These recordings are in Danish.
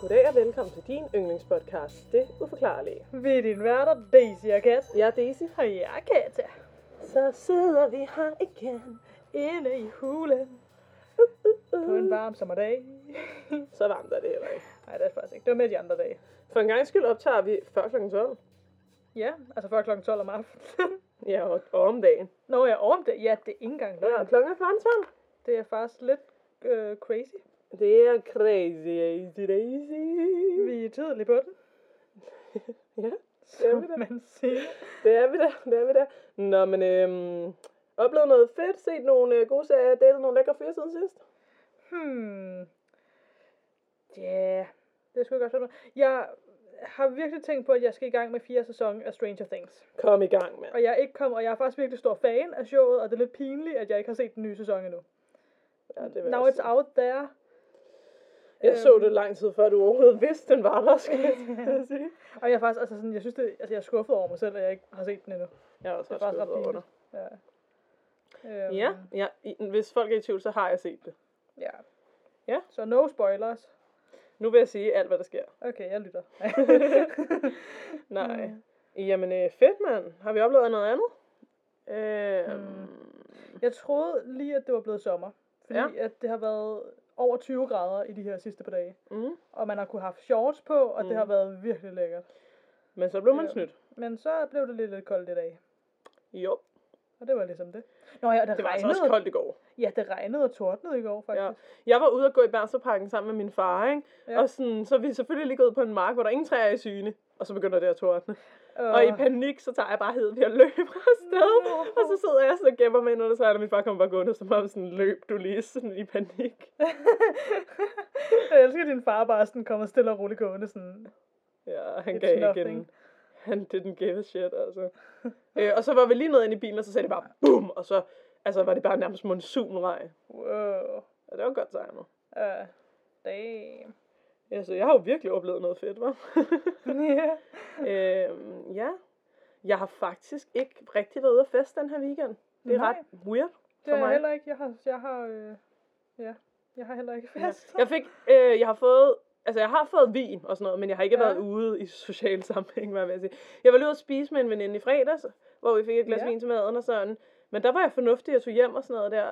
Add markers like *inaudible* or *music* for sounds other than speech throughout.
Goddag og velkommen til din yndlingspodcast, Det Uforklarlige. Vi er din værter, Daisy og Kat. Jeg er Daisy. Og jeg er Katja. Så sidder vi her igen. Inde i hulen. På en varm sommerdag. *laughs* Så varmt er det heller ikke. Nej, det er faktisk ikke. Det var med de andre dage. For en gang skyld optager vi før kl. 12. Ja, altså før klokken 12 om aftenen. *laughs* Ja, og, og om dagen. Nå, ja, om det. Ja, det er ikke engang Ja, klokken er foran 12. Det er faktisk lidt øh, crazy. Det er crazy, easy daisy. Vi er tidligt på den. *laughs* Ja, det er vi da. man siger. Det er vi da, det er vi da. Nå, men øhm, oplevet noget fedt, set nogle øh, gode serier, datet nogle lækre fyre siden sidst. Hmm. Ja, yeah. det skulle jeg godt finde. Jeg har virkelig tænkt på, at jeg skal i gang med fire sæson af Stranger Things. Kom i gang, mand. Og jeg er ikke kommet, og jeg er faktisk virkelig stor fan af showet, og det er lidt pinligt, at jeg ikke har set den nye sæson endnu. Ja, det Now it's out there. Jeg så Øhm. det lang tid før du overhovedet vidste, den var der, skal *laughs* jeg sige. Og jeg er faktisk, altså sådan, jeg synes det, altså jeg er skuffet over mig selv, at jeg ikke har set den endnu. Jeg er også Det er skuffet over dig. Ja. Øhm, Ja, ja, hvis folk er i tvivl, så har jeg set det. ja. Ja. Så no spoilers. Nu vil jeg sige alt, hvad der sker. Okay, jeg lytter. *laughs* Nej. Mm. Jamen, øh, fedt, mand. Har vi oplevet noget andet? Øh, Mm. jeg troede lige, at det var blevet sommer. Fordi ja. at det har været over 20 grader i de her sidste par dage. mm. Og man har kunne have shorts på, og det Mm. har været virkelig lækkert. Men så blev man snydt. Men så blev det lidt, lidt koldt i dag. Jo, Og det var ligesom det. Nå ja, og det, det var altså regnede. også koldt i går. Ja, det regnede og tordnede i går, faktisk. Ja. Jeg var ude og gå i Bernstorparken sammen med min far, ikke? Ja. Og sådan, så vi selvfølgelig lige gået ud på en mark, hvor der ingen træer er i syne. Og så begynder det at tordne. Og, Og i panik, så tager jeg bare hed ved at løbe *laughs* afsted. Og så sidder jeg sådan og gemmer mig ind under træerne, og min far kommer bare gående, som om sådan, løb du lige sådan i panik. *laughs* jeg elsker, at din far bare sådan kommer stille og roligt gående sådan. Ja, han It's gav nothing. igen. Han didn't give a shit, altså. øh, og så var vi lige nede inde i bilen, og så sagde det bare BOOM! Og så altså, var det bare nærmest monsunregn. Wow. Og det var godt timet. Uh, damn. Altså, jeg har jo virkelig oplevet noget fedt, hva'? Ja. *laughs* øhm, ja. Jeg har faktisk ikke rigtig været ude at feste den her weekend. Det er Nej. ret weird Det for er jeg mig. heller ikke. Jeg har, jeg har, øh, ja, jeg har heller ikke fest. Jeg fik, øh, jeg har fået, altså jeg har fået vin og sådan noget, men jeg har ikke Ja. været ude i social *laughs* sammenhæng, hvad jeg sige. Jeg var lige ude at spise med en veninde i fredags, hvor vi fik et glas Ja. vin til maden og sådan. Men der var jeg fornuftig, jeg tog hjem og sådan noget der.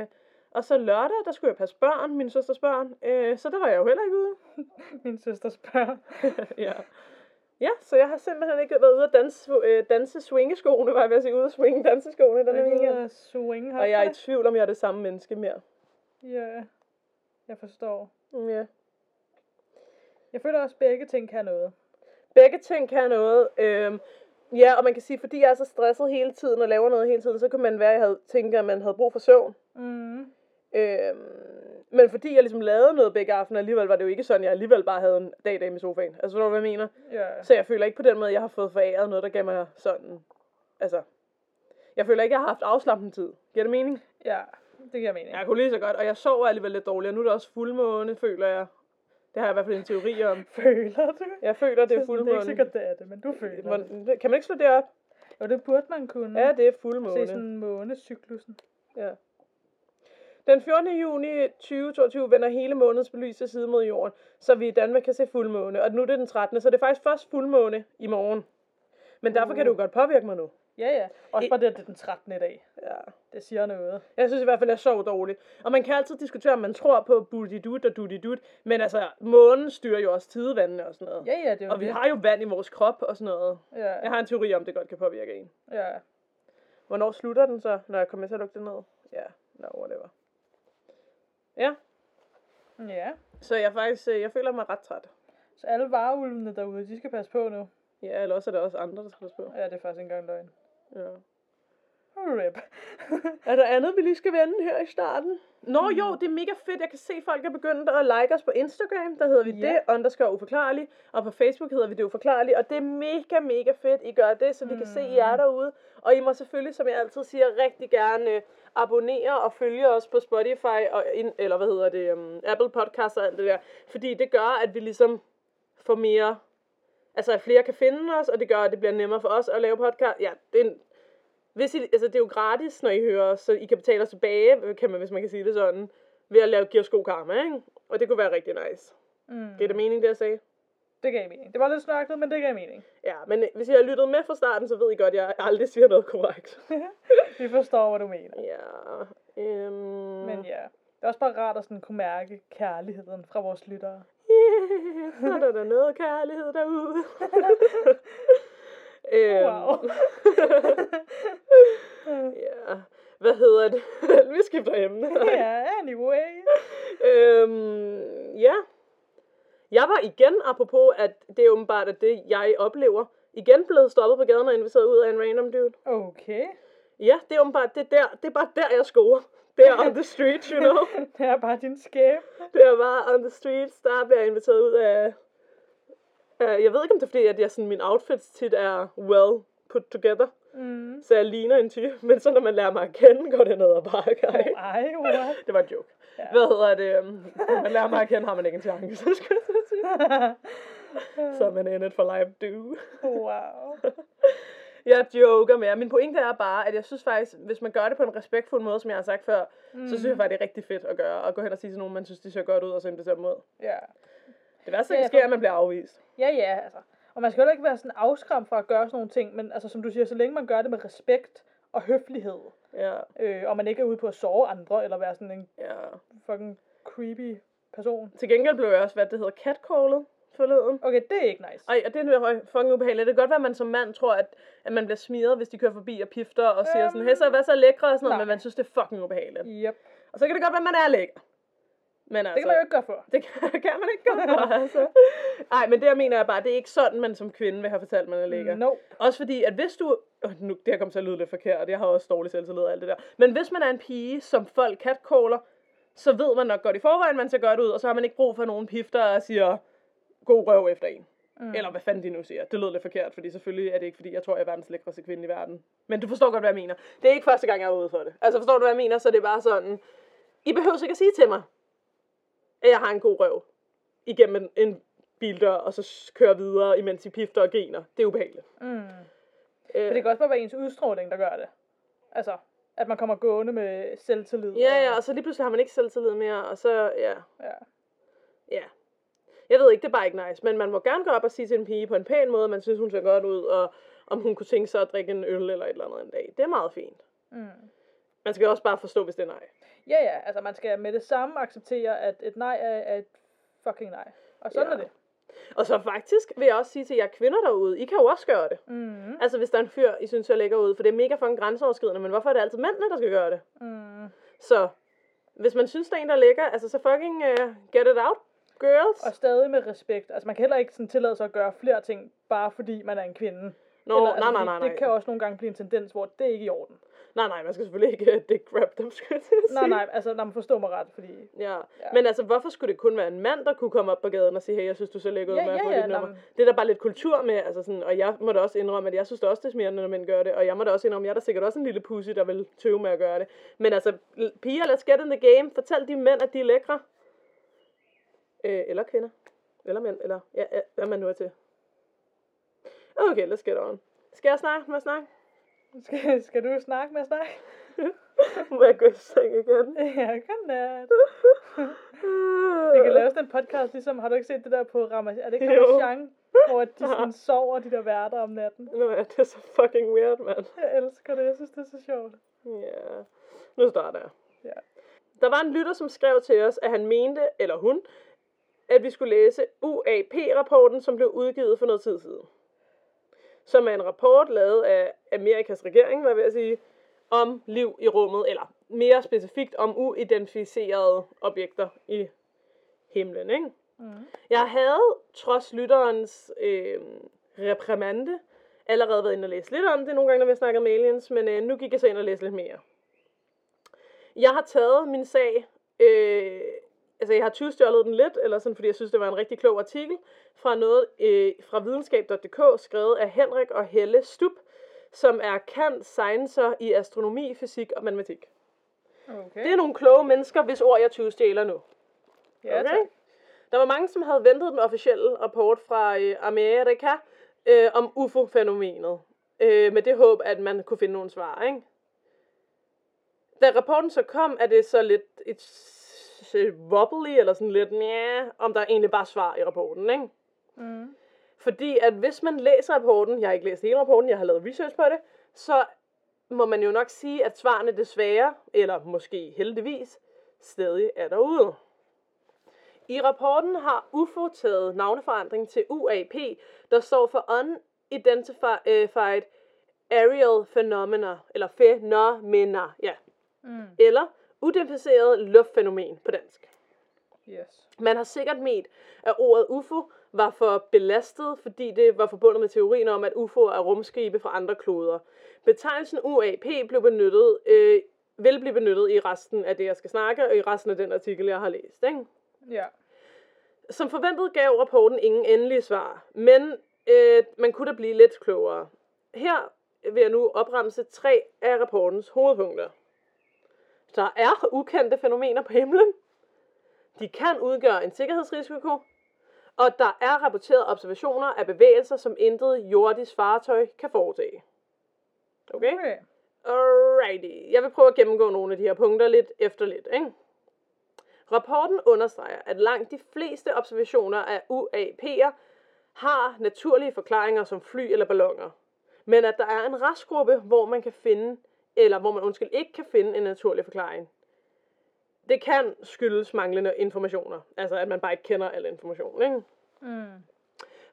Øh, og så lørdag, der skulle jeg passe børn, min søsters børn. Øh, så der var jeg jo heller ikke ude. *laughs* Min søster spørger. *laughs* ja. Ja, så jeg har simpelthen ikke været ude at danse, øh, danse swingeskoene, var jeg ved at sige, ude at swinge danseskoene den her weekend. swing Og jeg er i tvivl om, jeg er det samme menneske mere. Ja, jeg forstår. Mm, Ja. Jeg føler også, at begge ting kan noget. Begge ting kan noget. Øhm, ja, og man kan sige, fordi jeg er så stresset hele tiden og laver noget hele tiden, så kan man være, at jeg havde tænkt, at man havde brug for søvn. Mm. Øhm, men fordi jeg ligesom lavede noget begge aftener, alligevel var det jo ikke sådan, at jeg alligevel bare havde en dag dag med sofaen. Altså, forstår du, hvad jeg mener? Ja. Så jeg føler ikke på den måde, jeg har fået foræret noget, der gav mig sådan... Altså, jeg føler ikke, jeg har haft afslappende tid. Giver det mening? ja, det giver mening. Jeg kunne lige så godt, og jeg sover alligevel lidt dårligt, og nu er det også fuldmåne, føler jeg. Det har jeg i hvert fald en teori om. *laughs* Føler du? Jeg føler, det er Det er fuldmåne. ikke sikkert, det er det, men du føler det. Hvordan- Kan man ikke slå det op? Jo, det burde man kunne. Ja, det er Se fuldmåne. sådan månecyklusen. Ja. Den 14. juni 2022 vender hele månedens belyste side mod jorden, så vi i Danmark kan se fuldmåne. Og nu er det den 13. Så det er faktisk først fuldmåne i morgen. Men derfor kan det jo godt påvirke mig nu. Ja, ja. Også bare det, at det er den 13. i dag. Ja. Det siger noget. Jeg synes i hvert fald, jeg sov dårligt. Og man kan altid diskutere, om man tror på budidut og dudidut. Men altså, månen styrer jo også tidevandene og sådan noget. Ja, ja, det er jo og vi det. har jo vand i vores krop og sådan noget. Ja, Jeg har en teori om, det godt kan påvirke en. ja. Hvornår slutter den så, når jeg kommer til at lukke det ned? Ja, no, whatever. Ja, Ja. så jeg faktisk, øh, jeg føler mig ret træt. Så alle vareulvene derude, de skal passe på nu. Ja, eller også er der også andre, der skal passe på. Ja, det er faktisk ikke engang løgn. Ja. Rip. *laughs* Er der andet, vi lige skal vende her i starten? Nå jo, det er mega fedt. Jeg kan se, at folk er begyndt at like os på Instagram. Der hedder vi Ja. det, underscore uforklarlig. Og på Facebook hedder vi det uforklarlige. Og det er mega, mega fedt, I gør det, så vi kan se jer derude. Og I må selvfølgelig, som jeg altid siger, rigtig gerne øh, abonnere og følge os på Spotify, og in, eller hvad hedder det, um, Apple Podcasts og alt det der. Fordi det gør, at vi ligesom får mere, altså at flere kan finde os, og det gør, at det bliver nemmere for os at lave podcast. Ja, det er en, hvis I, altså det er jo gratis, når I hører os, så I kan betale os tilbage, kan man, hvis man kan sige det sådan, ved at lave, give os god karma, ikke? Og det kunne være rigtig nice. Mm. Giver det mening, det jeg sagde? Det gav mening. Det var lidt snørklet, men det gav mening. Ja, men hvis I har lyttet med fra starten, så ved I godt, at jeg aldrig siger noget korrekt. *laughs* Vi forstår, hvad du mener. Ja, øhm... Men ja, det er også bare rart at sådan kunne mærke kærligheden fra vores lyttere. Yeah, så er der noget kærlighed derude. *laughs* øhm, Wow. *laughs* ja, hvad hedder det? Vi skifter emne. ja, anyway. øhm, ja. Jeg var igen, apropos, at det er åbenbart at det, jeg oplever, igen blevet stoppet på gaden og inviteret ud af en random dude. Okay. Ja, det er åbenbart, det er, der, det er bare der, jeg scorer. Det er *laughs* on the street, you know. *laughs* Det er bare din skæb. Det er bare on the streets, der bliver jeg inviteret ud af... af jeg ved ikke, om det er fordi, at jeg, sådan, min outfits tit er well put together. Mm. Så jeg ligner en type, *laughs* men så når man lærer mig at kende, går det ned ad bakke. Oh, ej, what? Det var en joke. Ja. Hvad hedder det? øhm, man lærer mig at kende, har man ikke en chance, så *laughs* skulle jeg sige. *laughs* Så er man in it for life, do. wow. *laughs* Jeg joker med jer. Min pointe er bare, at jeg synes faktisk, hvis man gør det på en respektfuld måde, som jeg har sagt før, mm. så synes jeg faktisk, det er rigtig fedt at gøre. At gå hen og sige til nogen, man synes, de ser godt ud, og så invitere dem ud. Ja. Det værste, Ja, der jeg sker, er, at man bliver afvist. Ja, ja, altså. Og man skal heller ikke være sådan afskræmt fra at gøre sådan nogle ting, men altså, som du siger, så længe man gør det med respekt og høflighed, Ja, øh, og man ikke er ude på at sove andre, eller være sådan en ja. fucking creepy person. Til gengæld blev jeg også, hvad det hedder, catcallet forleden. Okay, det er ikke nice. Ej, og det er fucking ubehageligt. Det kan godt være, at man som mand tror, at, at man bliver smiret, hvis de kører forbi og pifter og siger sådan, hey, så hvad så lækre og sådan noget, nej. men man synes, det er fucking ubehageligt. Yep. Og så kan det godt være, at man er lækker. Men altså, Det kan man jo ikke gøre for. det kan, kan man ikke gøre for, *laughs* altså. Ej, men det jeg mener jeg bare, det er ikke sådan, man som kvinde vil have fortalt, man er lækker. Nope. Også fordi, at hvis du... Oh, nu, det her kommer til at lyde lidt forkert, jeg har også dårlig selvtillid og alt det der. Men hvis man er en pige, som folk catcaller, så ved man nok godt i forvejen, man ser godt ud, og så har man ikke brug for nogen pifter og siger, god røv efter en. Mm. Eller hvad fanden de nu siger. Det lød lidt forkert, fordi selvfølgelig er det ikke, fordi jeg tror, jeg er verdens lækreste kvinde i verden. Men du forstår godt, hvad jeg mener. Det er ikke første gang, jeg er ude for det. Altså forstår du, hvad jeg mener? Så det er bare sådan, I behøver ikke at sige til mig, at jeg har en god røv igennem en, en bildør, og så kører videre, imens I pifter og griner. Det er ubehageligt. Mm. Øh, For det kan også bare være ens udstråling, der gør det. Altså, at man kommer gående med selvtillid. Ja, og- ja, og så lige pludselig har man ikke selvtillid mere, og så, ja, ja. ja. Jeg ved ikke, det er bare ikke nice, men man må gerne gå op og sige til en pige på en pæn måde, man synes, hun ser godt ud, og om hun kunne tænke sig at drikke en øl eller et eller andet en dag. Det er meget fint. Mm. Man skal også bare forstå, hvis det er nej. Ja, ja, altså man skal med det samme acceptere, at et nej er, er et fucking nej. Og sådan Ja. er det. Og så faktisk vil jeg også sige til jer kvinder derude, I kan jo også gøre det. Mm. Altså hvis der er en fyr, I synes ser lækker ud, for det er mega fucking grænseoverskridende, men hvorfor er det altid mændene, der skal gøre det? Mm. Så hvis man synes, der er en, der er lækker, altså så fucking uh, get it out, girls. Og stadig med respekt. Altså man kan heller ikke sådan tillade sig at gøre flere ting, bare fordi man er en kvinde. Nå, Eller, nej, altså, nej, nej, nej. Det kan også nogle gange blive en tendens, hvor det er ikke i orden. Nej, nej, man skal selvfølgelig ikke uh, dick grab dem, skal jeg at Nej, sige. nej, altså når man forstår mig ret, fordi... Ja. Ja. men altså, hvorfor skulle det kun være en mand, der kunne komme op på gaden og sige, hey, jeg synes, du ser lækker ud, Ja, med ja, få ja, dit nummer? Det er der bare lidt kultur med, altså sådan, og jeg må da også indrømme, at jeg synes da også, det er smerende, når mænd gør det, og jeg må da også indrømme, at jeg er da sikkert også en lille pussy, der vil tøve med at gøre det. Men altså, piger, let's get in the game. Fortæl de mænd, at de er lækre. Øh, eller kvinder. Eller mænd, eller ja, ja, hvad man nu er til. Okay, let's get on. Skal jeg snakke med snakke? Skal, skal du snakke med snak? *laughs* Må jeg gå i seng igen? *laughs* ja, godnat. *laughs* Vi kan lave sådan en podcast, ligesom, har du ikke set det der på Ramachan? Er det ikke. Ramachan? Hvor de sådan sover, de der værter om natten. Nu er det så fucking weird, mand. Jeg elsker det, jeg synes, det er så sjovt. Ja, nu starter jeg. Ja. Der var en lytter, som skrev til os, at han mente, eller hun, at vi skulle læse UAP-rapporten, som blev udgivet for noget tid siden. Som er en rapport lavet af Amerikas regering, hvad jeg ved at sige, om liv i rummet, eller mere specifikt om uidentificerede objekter i himlen, ikke? Mm. Jeg havde, trods lytterens øh, reprimande, allerede været inde og læse lidt om det nogle gange, når vi har snakket om aliens, men øh, nu gik jeg så ind og læste lidt mere. Jeg har taget min sag, øh, altså jeg har tyvstjålet den lidt, eller sådan, fordi jeg synes, det var en rigtig klog artikel, fra noget øh, fra videnskab.dk, skrevet af Henrik og Helle Stup, som er kant sciencer i astronomi, fysik og matematik. Okay. Det er nogle kloge mennesker, hvis ord jeg tyvstjæler nu. ja, Okay. tak. Der var mange, som havde ventet den officielle rapport fra øh, Amerika øh, om UFO-fænomenet. Øh, med det håb, at man kunne finde nogle svar, ikke? Da rapporten så kom, er det så lidt et wobbly, eller sådan lidt, ja, om der egentlig bare er svar i rapporten, ikke? Mm. Fordi at hvis man læser rapporten, jeg har ikke læst hele rapporten, jeg har lavet research på det, så må man jo nok sige, at svarene desværre, eller måske heldigvis, stadig er derude. I rapporten har UFO taget navneforandring til UAP, der står for Unidentified Aerial Phenomena, eller Phenomena, ja. Mm. Eller udifferentieret luftfænomen på dansk. Yes. Man har sikkert ment, at ordet UFO var for belastet, fordi det var forbundet med teorien om, at UFO er rumskibe fra andre kloder. Betegnelsen UAP blev benyttet, øh, vil blive benyttet i resten af det, jeg skal snakke, og i resten af den artikel, jeg har læst. Ikke? Ja. Som forventet gav rapporten ingen endelige svar, men øh, man kunne da blive lidt klogere. Her vil jeg nu opremse tre af rapportens hovedpunkter. Der er ukendte fænomener på himlen. De kan udgøre en sikkerhedsrisiko. Og der er rapporteret observationer af bevægelser, som intet jordisk fartøj kan foretage. Okay? Okay. Alrighty. Jeg vil prøve at gennemgå nogle af de her punkter lidt efter lidt. Ikke? Rapporten understreger, at langt de fleste observationer af UAP'er har naturlige forklaringer som fly eller ballonger. Men at der er en restgruppe, hvor man kan finde, eller hvor man undskyld ikke kan finde en naturlig forklaring. Det kan skyldes manglende informationer. Altså at man bare ikke kender al information. Ikke? Mm.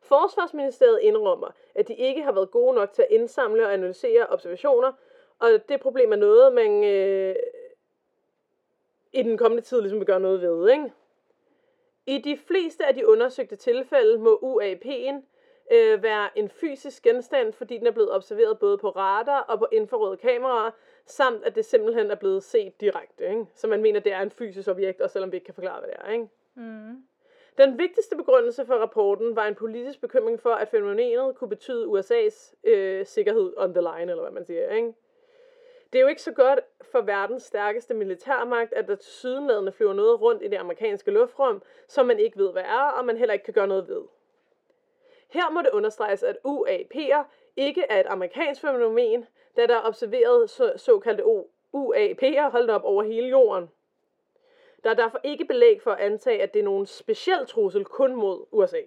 Forsvarsministeriet indrømmer, at de ikke har været gode nok til at indsamle og analysere observationer, og det problem er noget, man øh, i den kommende tid ligesom vil gøre noget ved. Ikke? I de fleste af de undersøgte tilfælde må UAP'en øh, være en fysisk genstand, fordi den er blevet observeret både på radar og på infrarøde kameraer, samt at det simpelthen er blevet set direkte. Ikke? Så man mener, det er en fysisk objekt, også selvom vi ikke kan forklare, hvad det er. Ikke? Mm. Den vigtigste begrundelse for rapporten var en politisk bekymring for, at fænomenet kunne betyde USA's øh, sikkerhed on the line, eller hvad man siger. Ikke? Det er jo ikke så godt for verdens stærkeste militærmagt, at der til sydenladende flyver noget rundt i det amerikanske luftrum, som man ikke ved, hvad er, og man heller ikke kan gøre noget ved. Her må det understreges, at UAP'er ikke er et amerikansk fænomen, da der er observeret så, såkaldte UAP'er holdt op over hele jorden. Der er derfor ikke belæg for at antage, at det er nogen speciel trussel kun mod USA.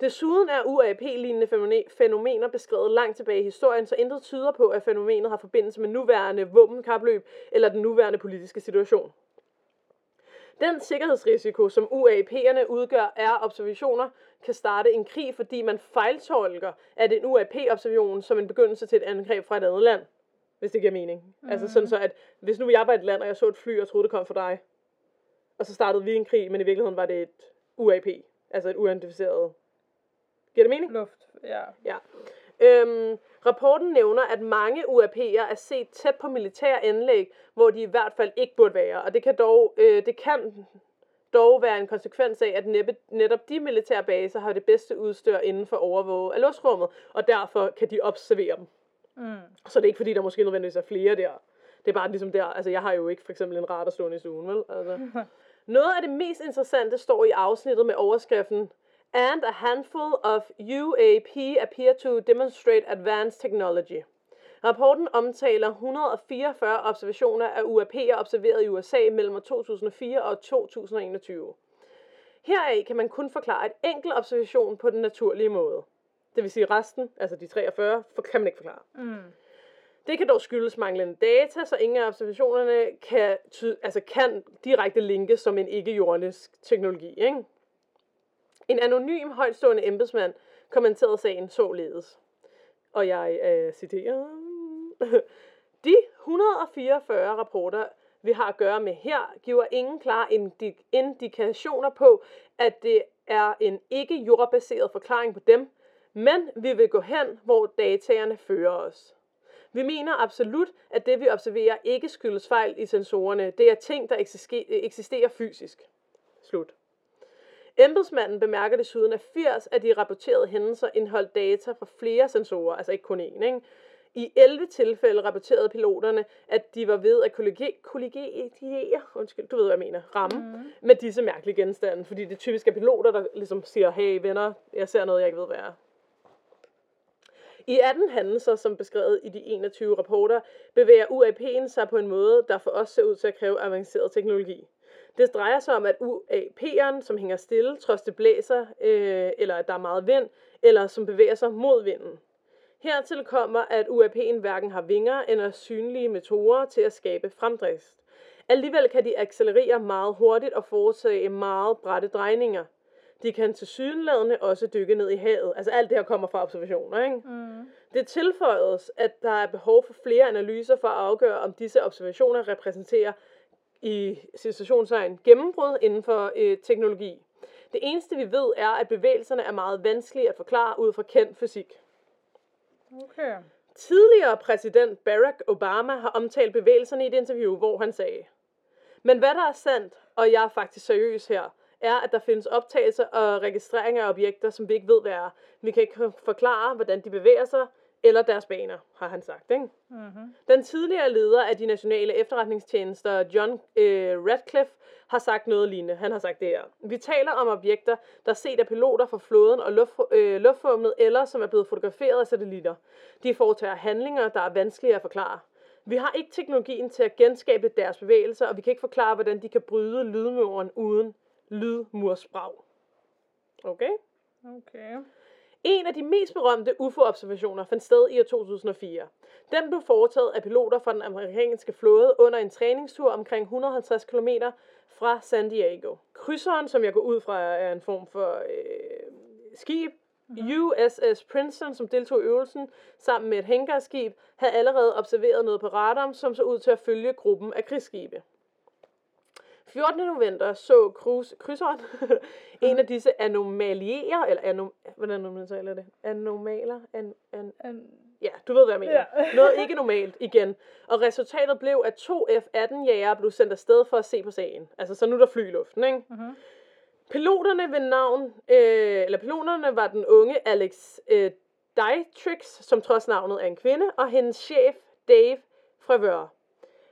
Desuden er UAP-lignende fænomener beskrevet langt tilbage i historien, så intet tyder på, at fænomenet har forbindelse med nuværende våbenkapløb eller den nuværende politiske situation. Den sikkerhedsrisiko, som UAP'erne udgør, er observationer kan starte en krig, fordi man fejltolker, at en UAP-observation som en begyndelse til et angreb fra et andet land. Hvis det giver mening. Mm. Altså sådan så, at hvis nu jeg var et land, og jeg så et fly, og troede, det kom fra dig, og så startede vi en krig, men i virkeligheden var det et UAP, altså et uidentificeret. Giver det mening? Luft, ja. Ja. Øhm, rapporten nævner, at mange UAP'er er set tæt på militære anlæg, hvor de i hvert fald ikke burde være. Og det kan dog, øh, det kan dog være en konsekvens af, at neppe, netop de militære baser har det bedste udstyr inden for overvåge af luftrummet, og derfor kan de observere dem. Mm. Så det er ikke fordi, der måske nødvendigvis er flere der. Det er bare ligesom der, altså jeg har jo ikke for eksempel en radar stående i stuen, vel? Altså. *laughs* Noget af det mest interessante står i afsnittet med overskriften And a handful of UAP appear to demonstrate advanced technology. Rapporten omtaler 144 observationer af UAP'er observeret i USA mellem 2004 og 2021. Heraf kan man kun forklare et enkelt observation på den naturlige måde. Det vil sige resten, altså de 43, for kan man ikke forklare. Mm. Det kan dog skyldes manglende data, så ingen af observationerne kan, ty- altså kan direkte linkes som en ikke-jordisk teknologi. Ikke? En anonym højtstående embedsmand kommenterede sagen således. Og jeg øh, citerer. *laughs* De 144 rapporter, vi har at gøre med her, giver ingen klare indik- indikationer på, at det er en ikke-jordbaseret forklaring på dem, men vi vil gå hen, hvor dataerne fører os. Vi mener absolut, at det vi observerer ikke skyldes fejl i sensorerne. Det er ting, der eksisterer fysisk. Slut. Embedsmanden bemærker desuden, at 80 af de rapporterede hændelser indeholdt data fra flere sensorer, altså ikke kun én. Ikke? I 11 tilfælde rapporterede piloterne, at de var ved at kollegiere, undskyld, du ved, hvad jeg mener, ramme mm. med disse mærkelige genstande, fordi det typisk er piloter, der ligesom siger, hey venner, jeg ser noget, jeg ikke ved, hvad er. I 18 hændelser, som beskrevet i de 21 rapporter, bevæger UAP'en sig på en måde, der for os ser ud til at kræve avanceret teknologi. Det drejer sig om, at UAP'eren, som hænger stille, trods det blæser, øh, eller at der er meget vind, eller som bevæger sig mod vinden. Hertil kommer, at UAP'en hverken har vinger eller synlige metoder til at skabe fremdrift. Alligevel kan de accelerere meget hurtigt og foretage meget bratte drejninger. De kan til sydenladende også dykke ned i havet. Altså alt det her kommer fra observationer, ikke? Mm. Det tilføjes, at der er behov for flere analyser for at afgøre, om disse observationer repræsenterer i situationstegn gennembrud inden for øh, teknologi. Det eneste vi ved er, at bevægelserne er meget vanskelige at forklare ud fra kendt fysik. Okay. Tidligere præsident Barack Obama har omtalt bevægelserne i et interview, hvor han sagde, men hvad der er sandt, og jeg er faktisk seriøs her, er, at der findes optagelser og registreringer af objekter, som vi ikke ved, hvad er. Vi kan ikke forklare, hvordan de bevæger sig, eller deres baner, har han sagt. Ikke? Mm-hmm. Den tidligere leder af de nationale efterretningstjenester, John øh, Radcliffe, har sagt noget lignende. Han har sagt det her. Vi taler om objekter, der er set af piloter fra flåden og luft, øh, luftrummet, eller som er blevet fotograferet af satellitter. De foretager handlinger, der er vanskelige at forklare. Vi har ikke teknologien til at genskabe deres bevægelser, og vi kan ikke forklare, hvordan de kan bryde lydmuren uden lydmursbrag. Okay? Okay. En af de mest berømte UFO-observationer fandt sted i år 2004. Den blev foretaget af piloter fra den amerikanske flåde under en træningstur omkring 150 km fra San Diego. Krydseren, som jeg går ud fra, er en form for øh, skib, USS Princeton, som deltog i øvelsen, sammen med et hængerskib, havde allerede observeret noget på radaren, som så ud til at følge gruppen af krigsskibe. 14. november så Cruz, krydseren *laughs* en af disse anomalier, eller anom, hvordan man taler det? Anomaler? An, an, En, ja, du ved, hvad jeg mener. Ja. *laughs* Noget ikke normalt igen. Og resultatet blev, at to F-18-jæger blev sendt afsted for at se på sagen. Altså, så nu er der fly i luften, ikke? Mhm. Piloterne ved navn, øh, eller piloterne var den unge Alex øh, Dietrich, som trods navnet er en kvinde, og hendes chef, Dave Freveur.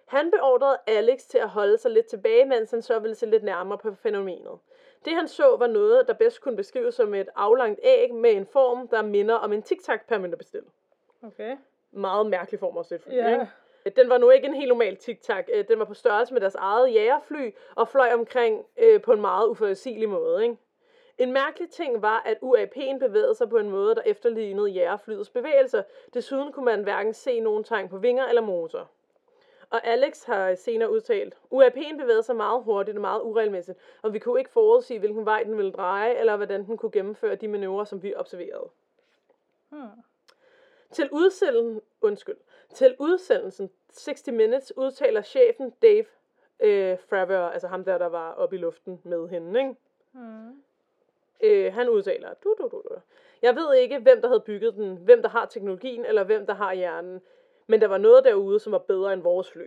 Han beordrede Alex til at holde sig lidt tilbage, mens han så ville se lidt nærmere på fænomenet. Det han så var noget, der bedst kunne beskrives som et aflangt æg med en form, der minder om en tic-tac permanentbestil. Okay. Meget mærkelig form også, fly, Ja. ikke? Den var nu ikke en helt normal tic-tac. Øh, Den var på størrelse med deres eget jægerfly og fløj omkring øh, på en meget uforudsigelig måde. Ikke? En mærkelig ting var, at UAP'en bevægede sig på en måde, der efterlignede jægerflyets bevægelser. Desuden kunne man hverken se nogen tegn på vinger eller motor. Og Alex har senere udtalt, UAP'en bevægede sig meget hurtigt og meget uregelmæssigt, og vi kunne ikke forudsige, hvilken vej den ville dreje, eller hvordan den kunne gennemføre de manøvrer, som vi observerede. Hmm. Til udsendelsen, undskyld, til udsendelsen 60 Minutes udtaler chefen Dave øh, Fravor, altså ham der, der var oppe i luften med hende, ikke? Hmm. Øh, han udtaler, du, du, du, du. Jeg ved ikke, hvem der havde bygget den, hvem der har teknologien, eller hvem der har hjernen. Men der var noget derude, som var bedre end vores fly.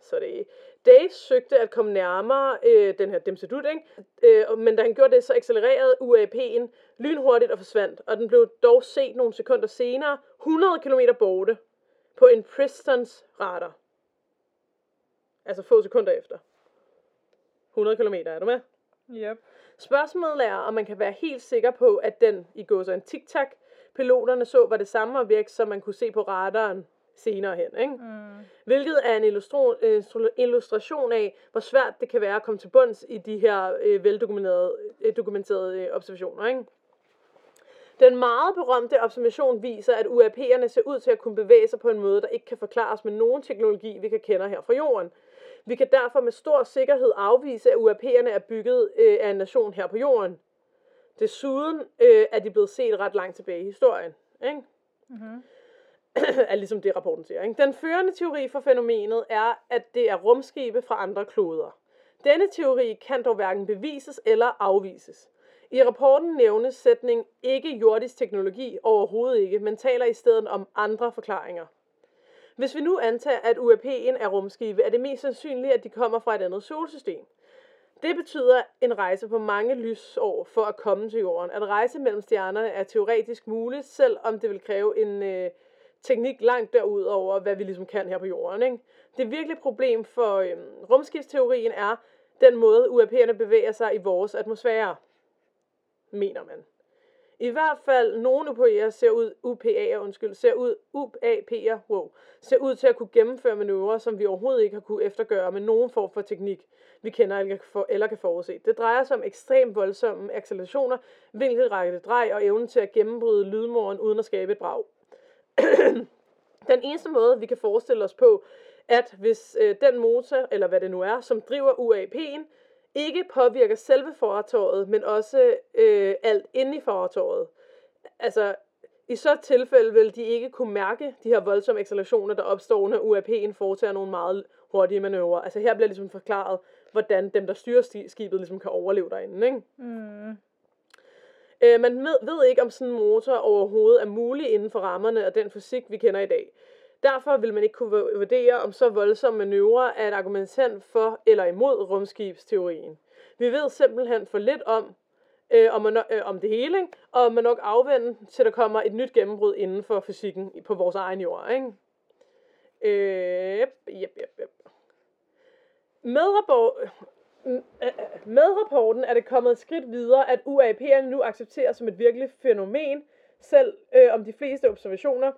Så det Dave søgte at komme nærmere øh, den her Demsedut, ikke? Øh, men da han gjorde det, så accelererede UAP'en lynhurtigt og forsvandt. Og den blev dog set nogle sekunder senere, 100 km borte, på en Pristons radar. Altså få sekunder efter. 100 km, er du med? Yep. Spørgsmålet er, om man kan være helt sikker på, at den i går så en tic-tac, piloterne så var det samme objekt, som man kunne se på radaren senere hen. Ikke? Mm. Hvilket er en illustration af, hvor svært det kan være at komme til bunds i de her øh, veldokumenterede øh, dokumenterede, øh, observationer. Ikke? Den meget berømte observation viser, at UAP'erne ser ud til at kunne bevæge sig på en måde, der ikke kan forklares med nogen teknologi, vi kan kende her fra jorden. Vi kan derfor med stor sikkerhed afvise, at UAP'erne er bygget øh, af en nation her på jorden. Desuden øh, er de blevet set ret langt tilbage i historien. Ikke? Mhm. *coughs* er ligesom det, rapporten siger. Ikke? Den førende teori for fænomenet er, at det er rumskibe fra andre kloder. Denne teori kan dog hverken bevises eller afvises. I rapporten nævnes sætning ikke jordisk teknologi overhovedet ikke, men taler i stedet om andre forklaringer. Hvis vi nu antager, at UAP'en er rumskibe, er det mest sandsynligt, at de kommer fra et andet solsystem. Det betyder en rejse på mange lysår for at komme til jorden. At rejse mellem stjernerne er teoretisk muligt, selvom det vil kræve en øh, teknik langt derudover, hvad vi ligesom kan her på jorden. Ikke? Det virkelige problem for øhm, rumskibsteorien er den måde, UAP'erne bevæger sig i vores atmosfære, mener man. I hvert fald nogle UPA'er ser ud, UPA'er, undskyld, ser ud, UAP'er, wow, ser ud til at kunne gennemføre manøvrer, som vi overhovedet ikke har kunne eftergøre med nogen form for teknik, vi kender eller kan, for, eller kan forudse. Det drejer sig om ekstremt voldsomme accelerationer, vinkelrække drej og evnen til at gennembryde lydmuren uden at skabe et brag. *clears throat* Den eneste måde, vi kan forestille os på, at hvis øh, den motor, eller hvad det nu er, som driver UAP'en, ikke påvirker selve fartøjet, men også øh, alt inde i fartøjet. Altså, i så tilfælde vil de ikke kunne mærke de her voldsomme accelerationer, der opstår, når UAP'en foretager nogle meget hurtige manøvrer. Altså her bliver ligesom forklaret, hvordan dem, der styrer skibet, ligesom kan overleve derinde. Ikke? Mm. Øh, man ved ikke, om sådan en motor overhovedet er mulig inden for rammerne af den fysik, vi kender i dag. Derfor vil man ikke kunne vurdere, om så voldsomme manøvrer er et argumentant for eller imod rumskibsteorien. Vi ved simpelthen for lidt om, øh, om, man, øh, om det hele, ikke? og man nok afvende til der kommer et nyt gennembrud inden for fysikken på vores egen jord. Ikke? Øh, yep, yep, yep. Med, rapport, med rapporten er det kommet et skridt videre, at UAP'erne nu accepteres som et virkeligt fænomen, selv øh, om de fleste observationer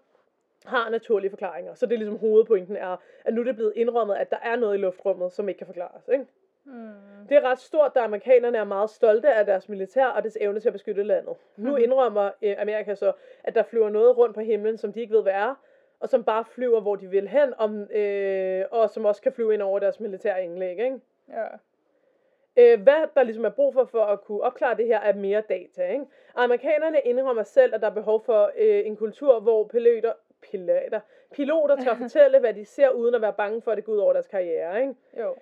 har naturlige forklaringer. Så det er ligesom hovedpointen er, at nu er det blevet indrømmet, at der er noget i luftrummet, som ikke kan forklares. Ikke? Mm. Det er ret stort, da amerikanerne er meget stolte af deres militær og dets evne til at beskytte landet. Mm. Nu mhm. indrømmer øh, Amerika så, at der flyver noget rundt på himlen, som de ikke ved, hvad er, og som bare flyver, hvor de vil hen, om, øh, og som også kan flyve ind over deres militære indlæg. Ikke? Ja. Øh, hvad der ligesom er brug for, for at kunne opklare det her, er mere data. Ikke? Amerikanerne indrømmer selv, at der er behov for øh, en kultur, hvor piloter, piloter, piloter tør *laughs* fortælle, hvad de ser, uden at være bange for, at det går ud over deres karriere. Ikke? Jo.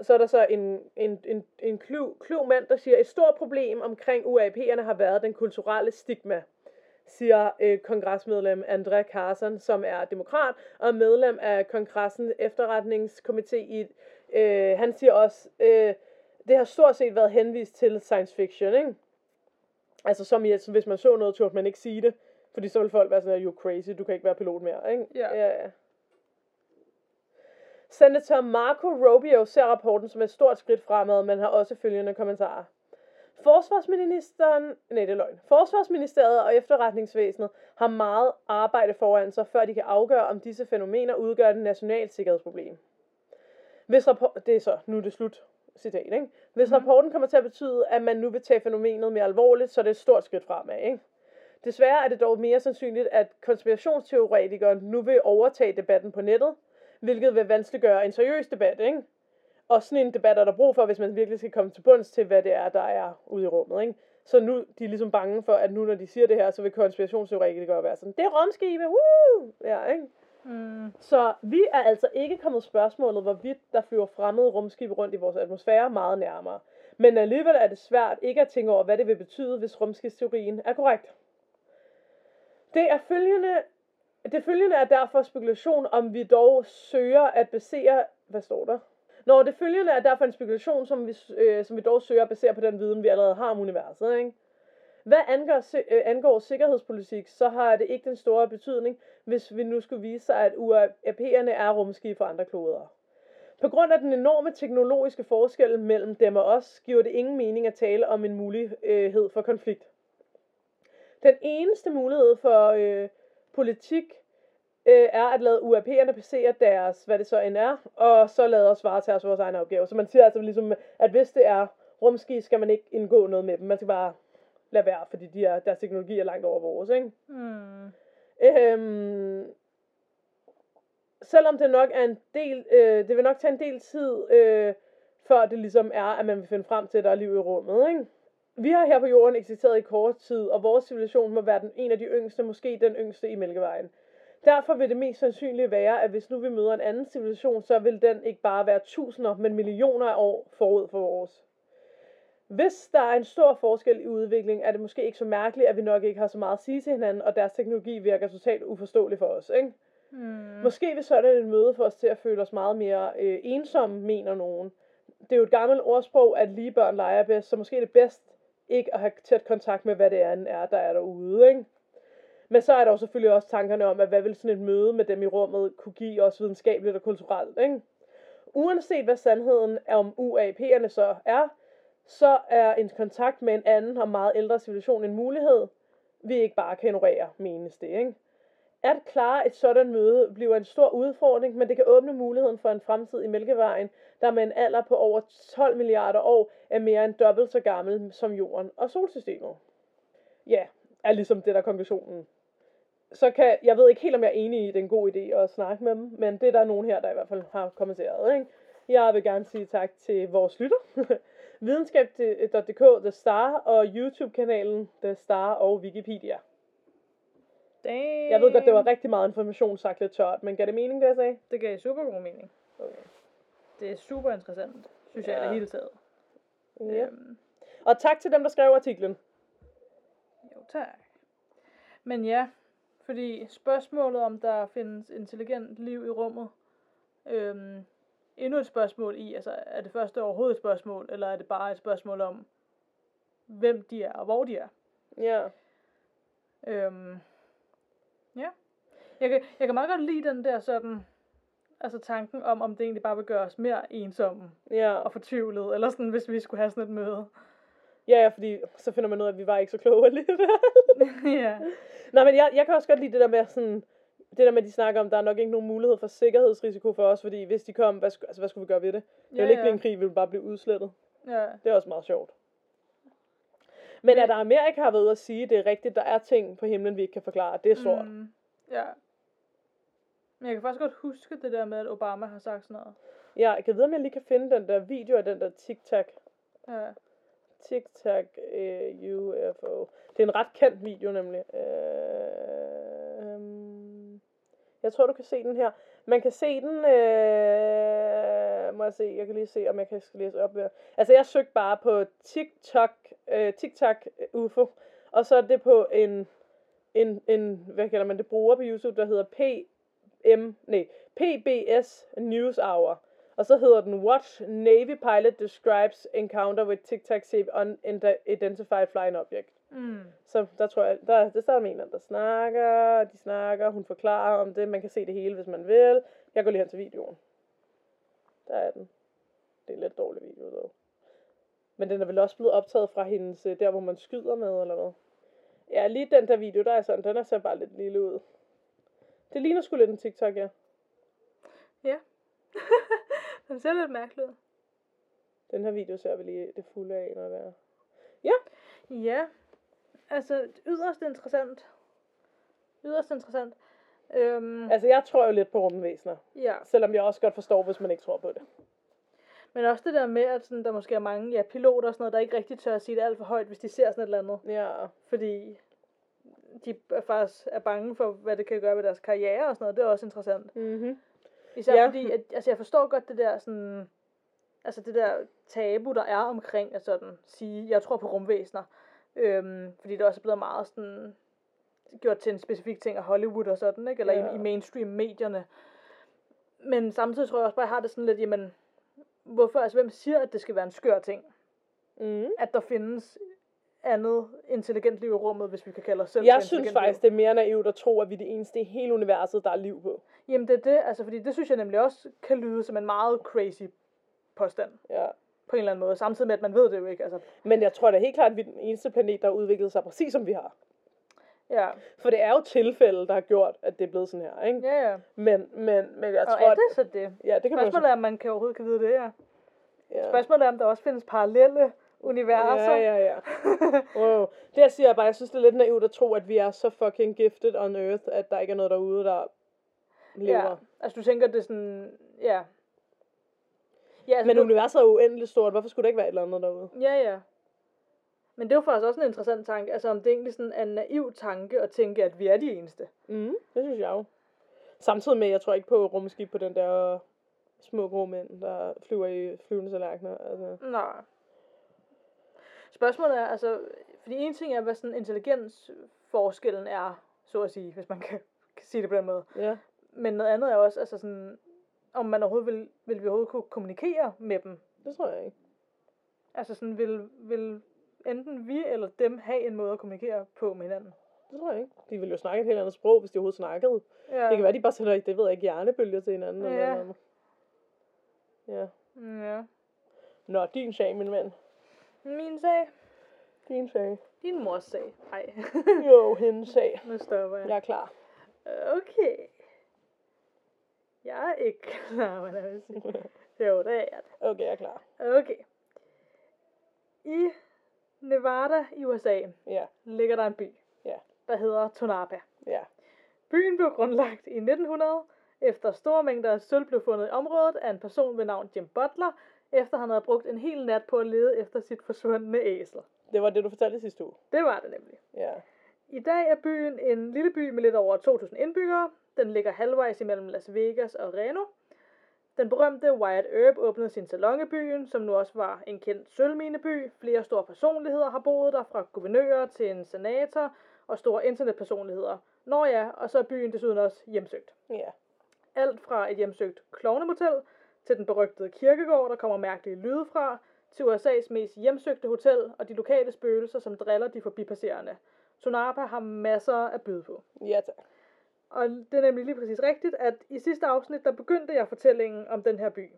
Så er der så en, en, en, en klug, klug mand, der siger, et stort problem omkring UAP'erne har været den kulturelle stigma siger øh, kongresmedlem André Carson, som er demokrat og medlem af kongressens efterretningskomité. I, øh, han siger også, øh, det har stort set været henvist til science fiction, ikke? Altså som i, altså, hvis man så noget, turde man ikke sige det. Fordi så vil folk være sådan, you're crazy, du kan ikke være pilot mere, ikke? Ja. ja. Senator Marco Rubio ser rapporten som et stort skridt fremad, men har også følgende kommentarer. Forsvarsministeren, nej det er løgn, Forsvarsministeriet og efterretningsvæsenet har meget arbejde foran sig, før de kan afgøre, om disse fænomener udgør et nationalt sikkerhedsproblem. Hvis rapport, det er så, nu er det slut, citat, ikke? Hvis mm. rapporten kommer til at betyde, at man nu vil tage fænomenet mere alvorligt, så er det et stort skridt fremad, ikke? Desværre er det dog mere sandsynligt, at konspirationsteoretikere nu vil overtage debatten på nettet, hvilket vil vanskeliggøre en seriøs debat, ikke? Og sådan en debat er der brug for, hvis man virkelig skal komme til bunds til, hvad det er, der er ude i rummet, ikke? Så nu de er ligesom bange for, at nu når de siger det her, så vil konspirationsteoretikere være sådan, det er rumskibe, woo! Ja, ikke? Mm. Så vi er altså ikke kommet spørgsmålet, hvorvidt der flyver fremmede rumskibe rundt i vores atmosfære meget nærmere. Men alligevel er det svært ikke at tænke over, hvad det vil betyde, hvis rumskibsteorien er korrekt. Det er følgende, det følgende er derfor spekulation, om vi dog søger at basere, hvad står der? Når det følgende er derfor en spekulation, som vi, øh, som vi dog søger at basere på den viden, vi allerede har om universet. Ikke? Hvad angår, øh, angår sikkerhedspolitik, så har det ikke den store betydning, hvis vi nu skulle vise sig, at UAP'erne er rumskibe for andre kloder. På grund af den enorme teknologiske forskel mellem dem og os, giver det ingen mening at tale om en mulighed for konflikt. Den eneste mulighed for øh, politik øh, er at lade UAP'erne passere deres, hvad det så end er, og så lade os varetage os vores egne opgaver. Så man siger altså ligesom, at hvis det er rumski, skal man ikke indgå noget med dem. Man skal bare lade være, fordi de er, deres teknologi er langt over vores, ikke? Mm. Øhm, selvom det nok er en del, øh, det vil nok tage en del tid, øh, før det ligesom er, at man vil finde frem til, at der er liv i rummet, ikke? Vi har her på jorden eksisteret i kort tid, og vores civilisation må være den, en af de yngste, måske den yngste i Mælkevejen. Derfor vil det mest sandsynligt være, at hvis nu vi møder en anden civilisation, så vil den ikke bare være tusinder, men millioner af år forud for vores. Hvis der er en stor forskel i udvikling, er det måske ikke så mærkeligt, at vi nok ikke har så meget at sige til hinanden, og deres teknologi virker totalt uforståelig for os. Ikke? Mm. Måske vil sådan et møde få os til at føle os meget mere øh, ensomme, mener nogen. Det er jo et gammelt ordsprog, at lige børn leger bedst, så måske er det bedst ikke at have tæt kontakt med, hvad det er, er der er derude. Ikke? Men så er der jo selvfølgelig også tankerne om, at hvad vil sådan et møde med dem i rummet kunne give os videnskabeligt og kulturelt. Ikke? Uanset hvad sandheden om UAP'erne så er, så er en kontakt med en anden og meget ældre civilisation en mulighed. vi ikke bare kan ignorere, menes det, ikke? At klare et sådan møde bliver en stor udfordring, men det kan åbne muligheden for en fremtid i Mælkevejen, der med en alder på over 12 milliarder år er mere end dobbelt så gammel som jorden og solsystemet. Ja, er ligesom det der konklusionen. Så kan, jeg ved ikke helt, om jeg er enig i, at det er en god idé at snakke med dem, men det er der nogen her, der i hvert fald har kommenteret. Ikke? Jeg vil gerne sige tak til vores lytter, *laughs* videnskab.dk, The Star og YouTube-kanalen The Star og Wikipedia. Damn. Jeg ved godt, det var rigtig meget information sagt lidt tørt, men gav det mening, det jeg sagde? Det gav super god mening. Okay. Det er super interessant, synes jeg, Ja. i det hele taget. Ja. Øhm, Og tak til dem, der skrev artiklen. jo, tak. Men ja, fordi spørgsmålet om der findes intelligent liv i rummet, øhm, endnu et spørgsmål i, altså er det første overhovedet et spørgsmål, eller er det bare et spørgsmål om, hvem de er og hvor de er? Ja. Øhm, ja. Jeg kan, jeg kan meget godt lide den der sådan, altså tanken om, om det egentlig bare vil gøre os mere ensomme Ja. og fortvivlet, eller sådan, hvis vi skulle have sådan et møde. ja, ja, fordi så finder man ud af, at vi var ikke så kloge alligevel. *laughs* ja. Nej, men jeg, jeg kan også godt lide det der med sådan, det der med, at de snakker om, der er nok ikke nogen mulighed for sikkerhedsrisiko for os, fordi hvis de kom, hvad, sku, altså, hvad skulle vi gøre ved det? Det Ja, ville ikke ja. blive en krig, vi ville bare blive udslettet. Ja. Det er også meget sjovt. Men at Amerika har været at sige, at det er rigtigt, der er ting på himlen, vi ikke kan forklare, det er sort. Mm. Ja. Men jeg kan faktisk godt huske det der med, at Obama har sagt sådan noget. Ja, jeg kan vide, om jeg lige kan finde den der video af den der TikTok. Ja. TikTok uh, UFO. Det er en ret kendt video nemlig. Um, jeg tror, du kan se den her. Man kan se den, øh, må jeg se, jeg kan lige se, om jeg kan skal læse op her. Altså, jeg søgte bare på TikTok, øh, TikTok øh, UFO, og så er det på en, en, en, hvad kalder man det, bruger på YouTube, der hedder PM, nej, PBS News Hour. Og så hedder den Watch Navy Pilot Describes Encounter with TikTok Shape Unidentified Flying Object. Mm. Så der tror jeg, der, det starter med en eller anden, der snakker, de snakker, hun forklarer om det, man kan se det hele, hvis man vil. Jeg går lige hen til videoen. Der er den. Det er en lidt dårlig video, dog. Men den er vel også blevet optaget fra hendes, øh, der hvor man skyder med, eller hvad? Ja, lige den der video, der er sådan, den er så bare lidt lille ud. Det ligner sgu lidt en TikTok, ja. Ja. *laughs* Den ser lidt mærkelig ud. Den her video ser vi lige det fulde af, når det er. Ja. Altså, yderst interessant. Yderst interessant. Øhm, Altså, jeg tror jo lidt på rumvæsener. ja. Selvom jeg også godt forstår, hvis man ikke tror på det. Men også det der med, at sådan, der måske er mange ja, piloter og sådan noget, der ikke rigtig tør at sige det alt for højt, hvis de ser sådan et eller andet. Ja. Fordi de er faktisk er bange for, hvad det kan gøre ved deres karriere og sådan noget. Det er også interessant. Mhm. Især ja. fordi, at, altså jeg forstår godt det der sådan, altså det der tabu, der er omkring at sådan sige, jeg tror på rumvæsener. Øhm, fordi det også er blevet meget sådan, gjort til en specifik ting af Hollywood og sådan, ikke? Eller Ja. i, i mainstream medierne. Men samtidig tror jeg også bare, at jeg har det sådan lidt, jamen, hvorfor, altså hvem siger, at det skal være en skør ting? Mhm. At der findes andet intelligent liv i rummet, hvis vi kan kalde os selv Jeg synes faktisk, det er mere naivt at tro, at vi er det eneste i hele universet, der er liv på. Jamen det er det, altså fordi det synes jeg nemlig også kan lyde som en meget crazy påstand. Ja. På en eller anden måde, samtidig med, at man ved det jo ikke. Altså, Men jeg tror da helt klart, at vi er den eneste planet, der har udviklet sig præcis som vi har. ja, For det er jo tilfælde, der har gjort, at det er blevet sådan her, ikke? ja, ja. Men, men, men jeg Og tror, er det så det? Ja, det kan man Spørgsmålet er, om man kan overhovedet kan vide det, ja. ja. Spørgsmålet er, om der også findes parallelle universer. Ja, ja, ja. *laughs* Wow. Det jeg siger jeg bare, jeg synes, det er lidt naivt at tro, at vi er så fucking gifted on earth, at der ikke er noget derude, der lever. ja. Altså, du tænker, det er sådan, ja. Ja, altså, Men du, universet er uendeligt stort. Hvorfor skulle der ikke være et eller andet derude? ja, ja. Men det er jo faktisk også en interessant tanke, altså om det egentlig sådan er en naiv tanke at tænke, at vi er de eneste. Mm, det synes jeg jo. Samtidig med, jeg tror ikke på rumskib på den der små grå mænd, der flyver i flyvende tallerkener. Altså. Nej. Spørgsmålet er, altså, fordi en ting er, hvad sådan intelligensforskellen er, så at sige, hvis man kan, kan sige det på den måde. Ja. Men noget andet er også, altså sådan, om man overhovedet vil, vil vi overhovedet kunne kommunikere med dem. Det tror jeg ikke. Altså sådan, vil, vil enten vi eller dem have en måde at kommunikere på med hinanden. Det tror jeg ikke. De ville jo snakke et helt andet sprog, hvis de overhovedet snakkede. Ja. Det kan være, de bare sender, det ved jeg ikke, hjernebølger til hinanden. Eller Ja. noget. Ja. Ja. Nå, din sag, min ven. Min sag. Din sag. Din mors sag. Ej, Jo, hendes sag. *laughs* nu stopper jeg. Jeg er klar. Okay. Jeg er ikke klar, *laughs* hvad jeg vil sige. Jo, det er jeg. Okay, jeg er klar. Okay. I Nevada i USA Ja, ligger der en by, Ja. der hedder Tonapa. ja. Byen blev grundlagt i 1900, efter store mængder af sølv blev fundet i området af en person ved navn Jim Butler, efter han havde brugt en hel nat på at lede efter sit forsvundne æsel. Det var det, du fortalte sidste uge. Det var det nemlig. Ja. I dag er byen en lille by med lidt over 2.000 indbyggere. Den ligger halvvejs imellem Las Vegas og Reno. Den berømte Wyatt Earp åbnede sin salon i byen, som nu også var en kendt sølvmineby. Flere store personligheder har boet der, fra guvernører til en senator og store internetpersonligheder. Nå ja, og så er byen desuden også hjemsøgt. Ja. Alt fra et hjemsøgt klovnemotel til den berygtede kirkegård, der kommer mærkelige lyde fra, til USA's mest hjemsøgte hotel og de lokale spøgelser, som driller de forbipasserende. Tonapa har masser at byde på. Ja, tak. Og det er nemlig lige præcis rigtigt, at i sidste afsnit, der begyndte jeg fortællingen om den her by,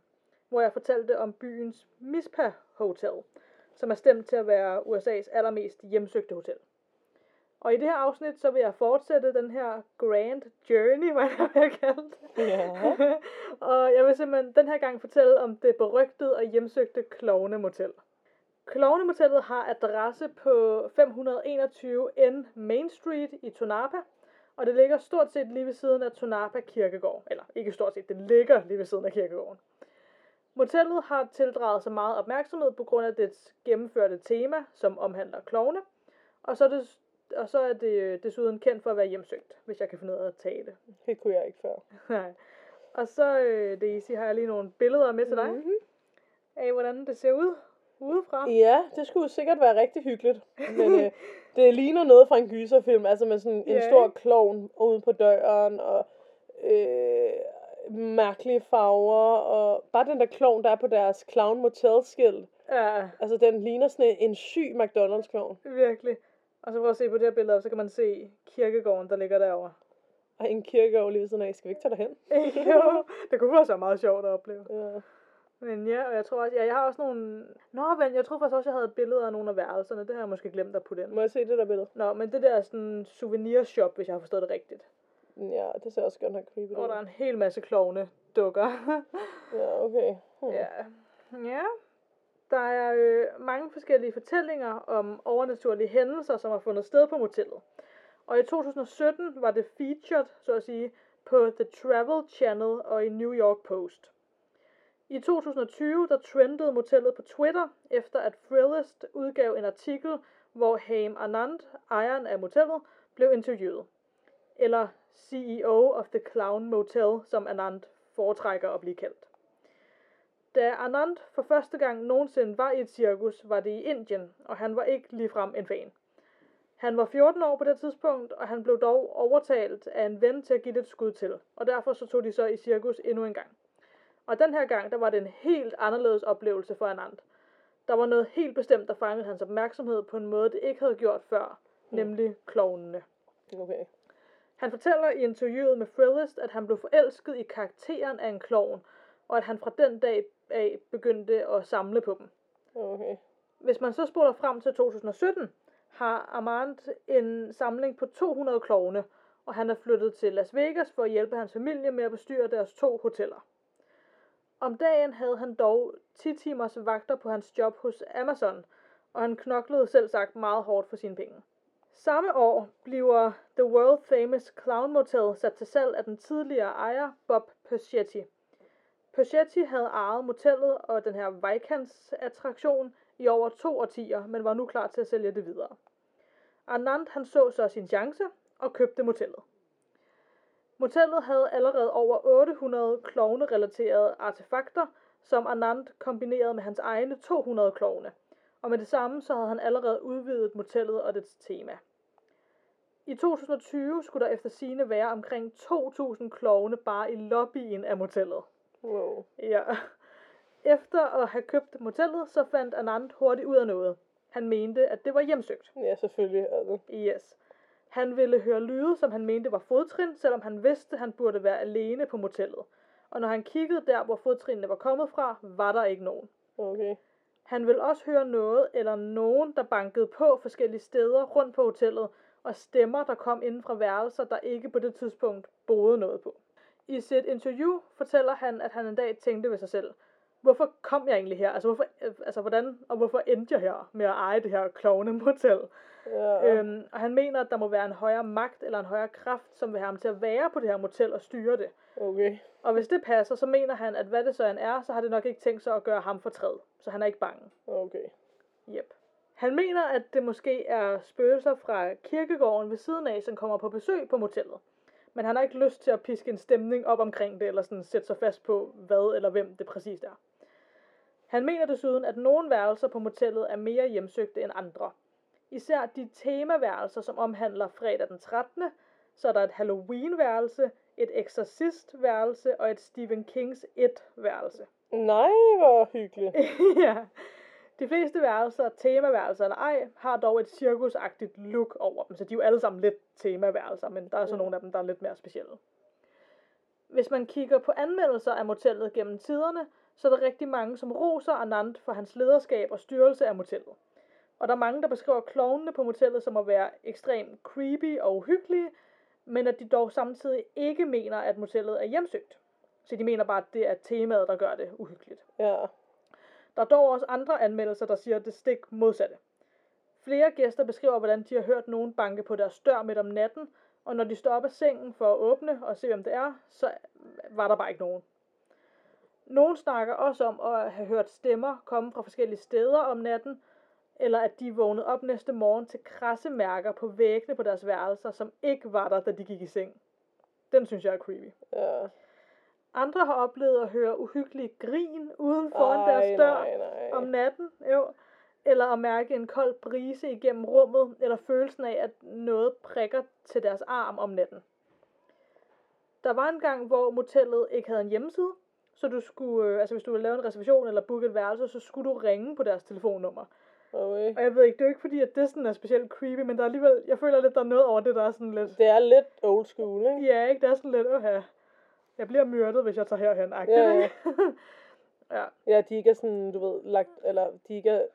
hvor jeg fortalte om byens Mispa Hotel, som er stemt til at være USA's allermest hjemsøgte hotel. Og i det her afsnit, så vil jeg fortsætte den her grand journey, *laughs* hvad jeg vil kalde det. Ja. og jeg vil simpelthen den her gang fortælle om det berygtede og hjemsøgte Klovnemotel. Klovnemotellet har adresse på 521 N Main Street i Tonapa, og det ligger stort set lige ved siden af Tonapa Kirkegård. Eller ikke stort set, det ligger lige ved siden af kirkegården. Motellet har tildraget sig meget opmærksomhed på grund af dets gennemførte tema, som omhandler klovne, og så er det, og så er det desuden kendt for at være hjemsøgt, hvis jeg kan finde ud af at tale. Det kunne jeg ikke før. Nej. Og så, øh, Daisy, har jeg lige nogle billeder med til dig, Mhm. af hvordan det ser ud udefra. Ja, det skulle sikkert være rigtig hyggeligt. Men øh, *laughs* det ligner noget fra en gyserfilm, altså med sådan en Ja. stor klovn ude på døren, og øh, mærkelige farver, og bare den der klovn, der er på deres Clown Motel skilt. Ja, Altså, den ligner sådan en, syg McDonald's klovn. virkelig. Og så prøv at se på det her billede, så kan man se kirkegården, der ligger derovre. Og en kirkegård lige ved siden af. Skal vi ikke tage derhen? *laughs* jo, det kunne være meget sjovt at opleve. Ja. Men ja, og jeg tror også, ja, jeg har også nogle... Nå, vent, jeg tror faktisk også, jeg havde billeder af nogle af værelserne. Det har jeg måske glemt at putte ind. Må jeg se det der billede? Nå, men det der er sådan en souvenirshop, hvis jeg har forstået det rigtigt. Ja, det ser også godt nok creepy Hvor der er ud. en hel masse klovne dukker. *laughs* Ja, okay. Hmm. ja. ja. Der er øh, mange forskellige fortællinger om overnaturlige hændelser, som har fundet sted på motellet. Og i 2017 var det featured, så at sige, på The Travel Channel og i New York Post. I 2020 der trendede motellet på Twitter, efter at Thrillist udgav en artikel, hvor Haim Anand, ejeren af motellet, blev interviewet. Eller CEO of the Clown Motel, som Anand foretrækker at blive kaldt. Da Anand for første gang nogensinde var i et cirkus, var det i Indien, og han var ikke ligefrem en fan. Han var 14 år på det tidspunkt, og han blev dog overtalt af en ven til at give det et skud til, og derfor så tog de så i cirkus endnu en gang. Og den her gang, der var det en helt anderledes oplevelse for Anand. Der var noget helt bestemt, der fangede hans opmærksomhed på en måde, det ikke havde gjort før, Mm. nemlig klovnene. Okay. Han fortæller i interviewet med Thrillist, at han blev forelsket i karakteren af en klovn, og at han fra den dag af begyndte at samle på dem. Okay. Hvis man så spoler frem til 2017, har Armand en samling på 200 klovne, og han er flyttet til Las Vegas for at hjælpe hans familie med at bestyre deres to hoteller. Om dagen havde han dog 10 timers vagter på hans job hos Amazon, og han knoklede selv sagt meget hårdt for sine penge. Samme år bliver The World Famous Clown Motel sat til salg af den tidligere ejer Bob Persetti. Persetti havde ejet motellet og den her Vikings attraktion i over to årtier, men var nu klar til at sælge det videre. Anand han så så sin chance og købte motellet. Motellet havde allerede over 800 klovne-relaterede artefakter, som Anand kombinerede med hans egne 200 klovne. Og med det samme så havde han allerede udvidet motellet og dets tema. I 2020 skulle der efter sine være omkring 2.000 klovne bare i lobbyen af motellet. Wow. Ja. Efter at have købt motellet, så fandt Anand hurtigt ud af noget. Han mente, at det var hjemsøgt. Ja, selvfølgelig. Altså. Yes. Han ville høre lyde, som han mente var fodtrin, selvom han vidste, han burde være alene på motellet. Og når han kiggede der, hvor fodtrinene var kommet fra, var der ikke nogen. Okay. Han ville også høre noget eller nogen, der bankede på forskellige steder rundt på hotellet, og stemmer, der kom inden fra værelser, der ikke på det tidspunkt boede noget på. I sit interview fortæller han, at han en dag tænkte ved sig selv, hvorfor kom jeg egentlig her? Altså, hvorfor, øh, altså hvordan og hvorfor endte jeg her med at eje det her klovne motel? Ja. Øhm, og han mener, at der må være en højere magt eller en højere kraft, som vil have ham til at være på det her motel og styre det. Okay. Og hvis det passer, så mener han, at hvad det så han er, så har det nok ikke tænkt sig at gøre ham fortræd. Så han er ikke bange. Okay. Yep. Han mener, at det måske er spøgelser fra kirkegården ved siden af, som kommer på besøg på motellet. Men han har ikke lyst til at piske en stemning op omkring det, eller sådan sætte sig fast på, hvad eller hvem det præcist er. Han mener desuden, at nogle værelser på motellet er mere hjemsøgte end andre. Især de temaværelser, som omhandler fredag den 13., så er der et Halloween-værelse, et Exorcist-værelse og et Stephen Kings 1-værelse. Nej, hvor hyggeligt. *laughs* ja. De fleste værelser, temaværelser eller ej, har dog et cirkusagtigt look over dem, så de er jo alle sammen lidt temaværelser, men der er så Ja. nogle af dem, der er lidt mere specielle. Hvis man kigger på anmeldelser af motellet gennem tiderne, så er der rigtig mange, som roser Anand for hans lederskab og styrelse af motellet. Og der er mange, der beskriver klovnene på motellet som at være ekstremt creepy og uhyggelige, men at de dog samtidig ikke mener, at motellet er hjemsøgt. Så de mener bare, at det er temaet, der gør det uhyggeligt. Ja. Der er dog også andre anmeldelser, der siger det stik modsatte. Flere gæster beskriver, hvordan de har hørt nogen banke på deres dør midt om natten, og når de står op af sengen for at åbne og se, hvem det er, så var der bare ikke nogen. Nogen snakker også om at have hørt stemmer komme fra forskellige steder om natten, eller at de vågnede op næste morgen til krassemærker på væggene på deres værelser, som ikke var der, da de gik i seng. Den synes jeg er creepy. Ja. Andre har oplevet at høre uhyggelige grin uden foran Ej, deres dør nej, nej. om natten, jo. Eller at mærke en kold brise igennem rummet, eller følelsen af, at noget prikker til deres arm om natten. Der var en gang, hvor motellet ikke havde en hjemmeside, så du skulle, øh, altså hvis du ville lave en reservation eller booke et værelse, så skulle du ringe på deres telefonnummer. Okay. Og jeg ved ikke, det er jo ikke fordi, at det sådan er specielt creepy, men der er alligevel, jeg føler lidt, der er noget over det, der er sådan lidt, Det er lidt old school, ikke? ja, ikke? Det er sådan lidt, åh jeg bliver myrdet, hvis jeg tager herhen, agtigt, Ja, ja. *laughs* ja. Ja, de ikke er sådan, du ved, lagt, eller de ikke er,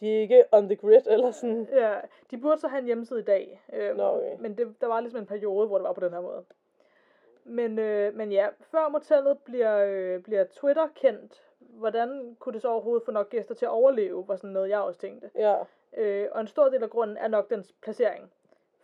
de er ikke on the grid, eller sådan. Ja, de burde så have en hjemmeside i dag. Øhm, Nå, okay. Men det, der var ligesom en periode, hvor det var på den her måde. Men, øh, men ja, før motellet bliver, øh, bliver Twitter kendt, hvordan kunne det så overhovedet få nok gæster til at overleve, var sådan noget, jeg også tænkte. Ja, Øh, og en stor del af grunden er nok dens placering.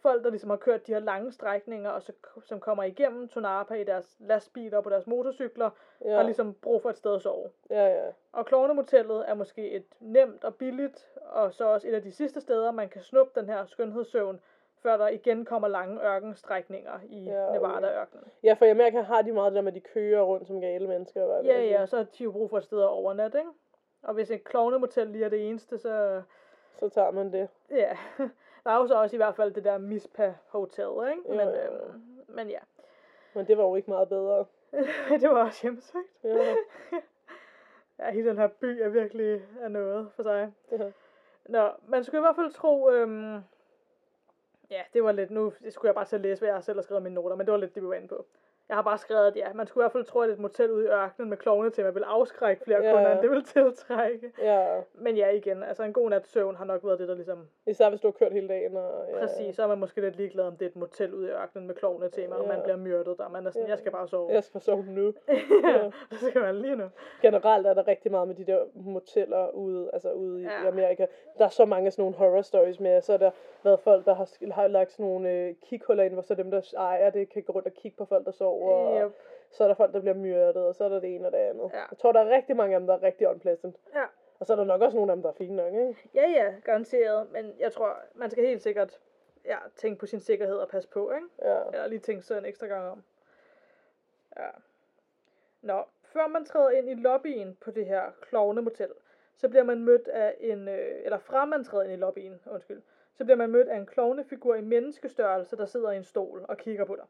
Folk, der ligesom har kørt de her lange strækninger, og så, som kommer igennem Tonapa i deres lastbiler og på deres motorcykler, ja. har ligesom brug for et sted at sove. ja, ja. Og Klovnemotellet er måske et nemt og billigt, og så også et af de sidste steder, man kan snuppe den her skønhedssøvn, før der igen kommer lange ørkenstrækninger i Ja, okay. Nevada-ørkenen. Ja, for i Amerika har de meget det der med, at de kører rundt som gale mennesker. Hvad Ja, ja, så har de jo brug for et sted at overnatte, ikke? Og hvis et klovnemotel lige er det eneste, så Så tager man det. ja. *laughs* Der er jo så også i hvert fald det der Mispa Hotel, ikke? Men, jo, jo. øhm, men ja, Men det var jo ikke meget bedre. *laughs* det var også hjemsøgt. Ja, *laughs* Ja, hele den her by er virkelig er noget for sig. ja. Nå, man skulle i hvert fald tro, øhm, ja, det var lidt, nu skulle jeg bare til at læse, hvad jeg selv har skrevet mine noter, men det var lidt det, vi var inde på. Jeg har bare skrevet, at ja, man skulle i hvert fald tro, at et motel ude i ørkenen med klovne til, vil afskrække flere Ja. kunder, end det vil tiltrække. ja. Men ja, igen, altså en god nats søvn har nok været det, der ligesom, Især hvis du har kørt hele dagen. Og, ja. præcis, så er man måske lidt ligeglad, om det er et motel ude i ørkenen med klovne tema, og man bliver myrdet der. Man er sådan, Ja. jeg skal bare sove. Jeg skal sove nu. *laughs* ja, det skal man lige nu. Generelt er der rigtig meget med de der moteller ude, altså ude i, Ja. i Amerika. Der er så mange sådan nogle horror stories med, så har der været folk, der har, har lagt sådan nogle øh, kighuller ind, hvor så dem, der ejer det, kan gå rundt og kigge på folk, der sover. Og Yep. så er der folk, der bliver myrdet, og så er der det ene og det andet. Ja. Jeg tror, der er rigtig mange af dem, der er rigtig unpleasant. Ja. Og så er der nok også nogle af dem, der er fine nok, ikke? Ja, ja, garanteret. Men jeg tror, man skal helt sikkert ja, tænke på sin sikkerhed og passe på, ikke? Ja. Eller lige tænke sig en ekstra gang om. Ja. Nå, før man træder ind i lobbyen på det her klovnemotel, så bliver man mødt af en, øh, eller fra man træder ind i lobbyen, undskyld, så bliver man mødt af en klovnefigur i menneskestørrelse, der sidder i en stol og kigger på dig.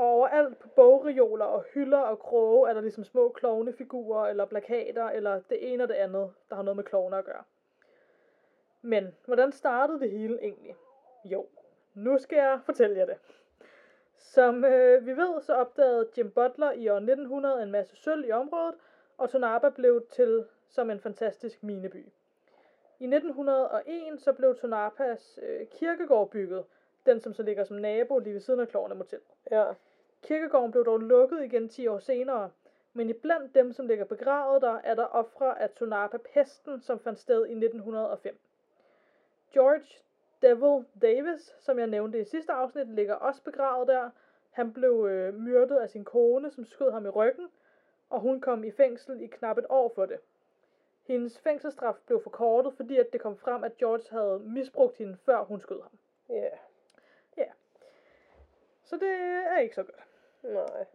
Og overalt på bogreoler og hylder og kroge er der ligesom små klovnefigurer eller plakater eller det ene og det andet, der har noget med klovne at gøre. Men hvordan startede det hele egentlig? Jo, nu skal jeg fortælle jer det. Som øh, vi ved, så opdagede Jim Butler i år 1900 en masse sølv i området, og Tonapa blev til som en fantastisk mineby. I 1901 så blev Tonapas øh, kirkegård bygget, den som så ligger som nabo lige ved siden af Klovne Motel. Ja. Kirkegården blev dog lukket igen 10 år senere, men iblandt dem, som ligger begravet der, er der ofre af Tonapa-pesten, som fandt sted i 1905. George Devil Davis, som jeg nævnte i sidste afsnit, ligger også begravet der. Han blev øh, myrdet af sin kone, som skød ham i ryggen, og hun kom i fængsel i knap et år for det. Hendes fængselsstraf blev forkortet, fordi at det kom frem, at George havde misbrugt hende, før hun skød ham. Ja. Så det er ikke så godt. Nej.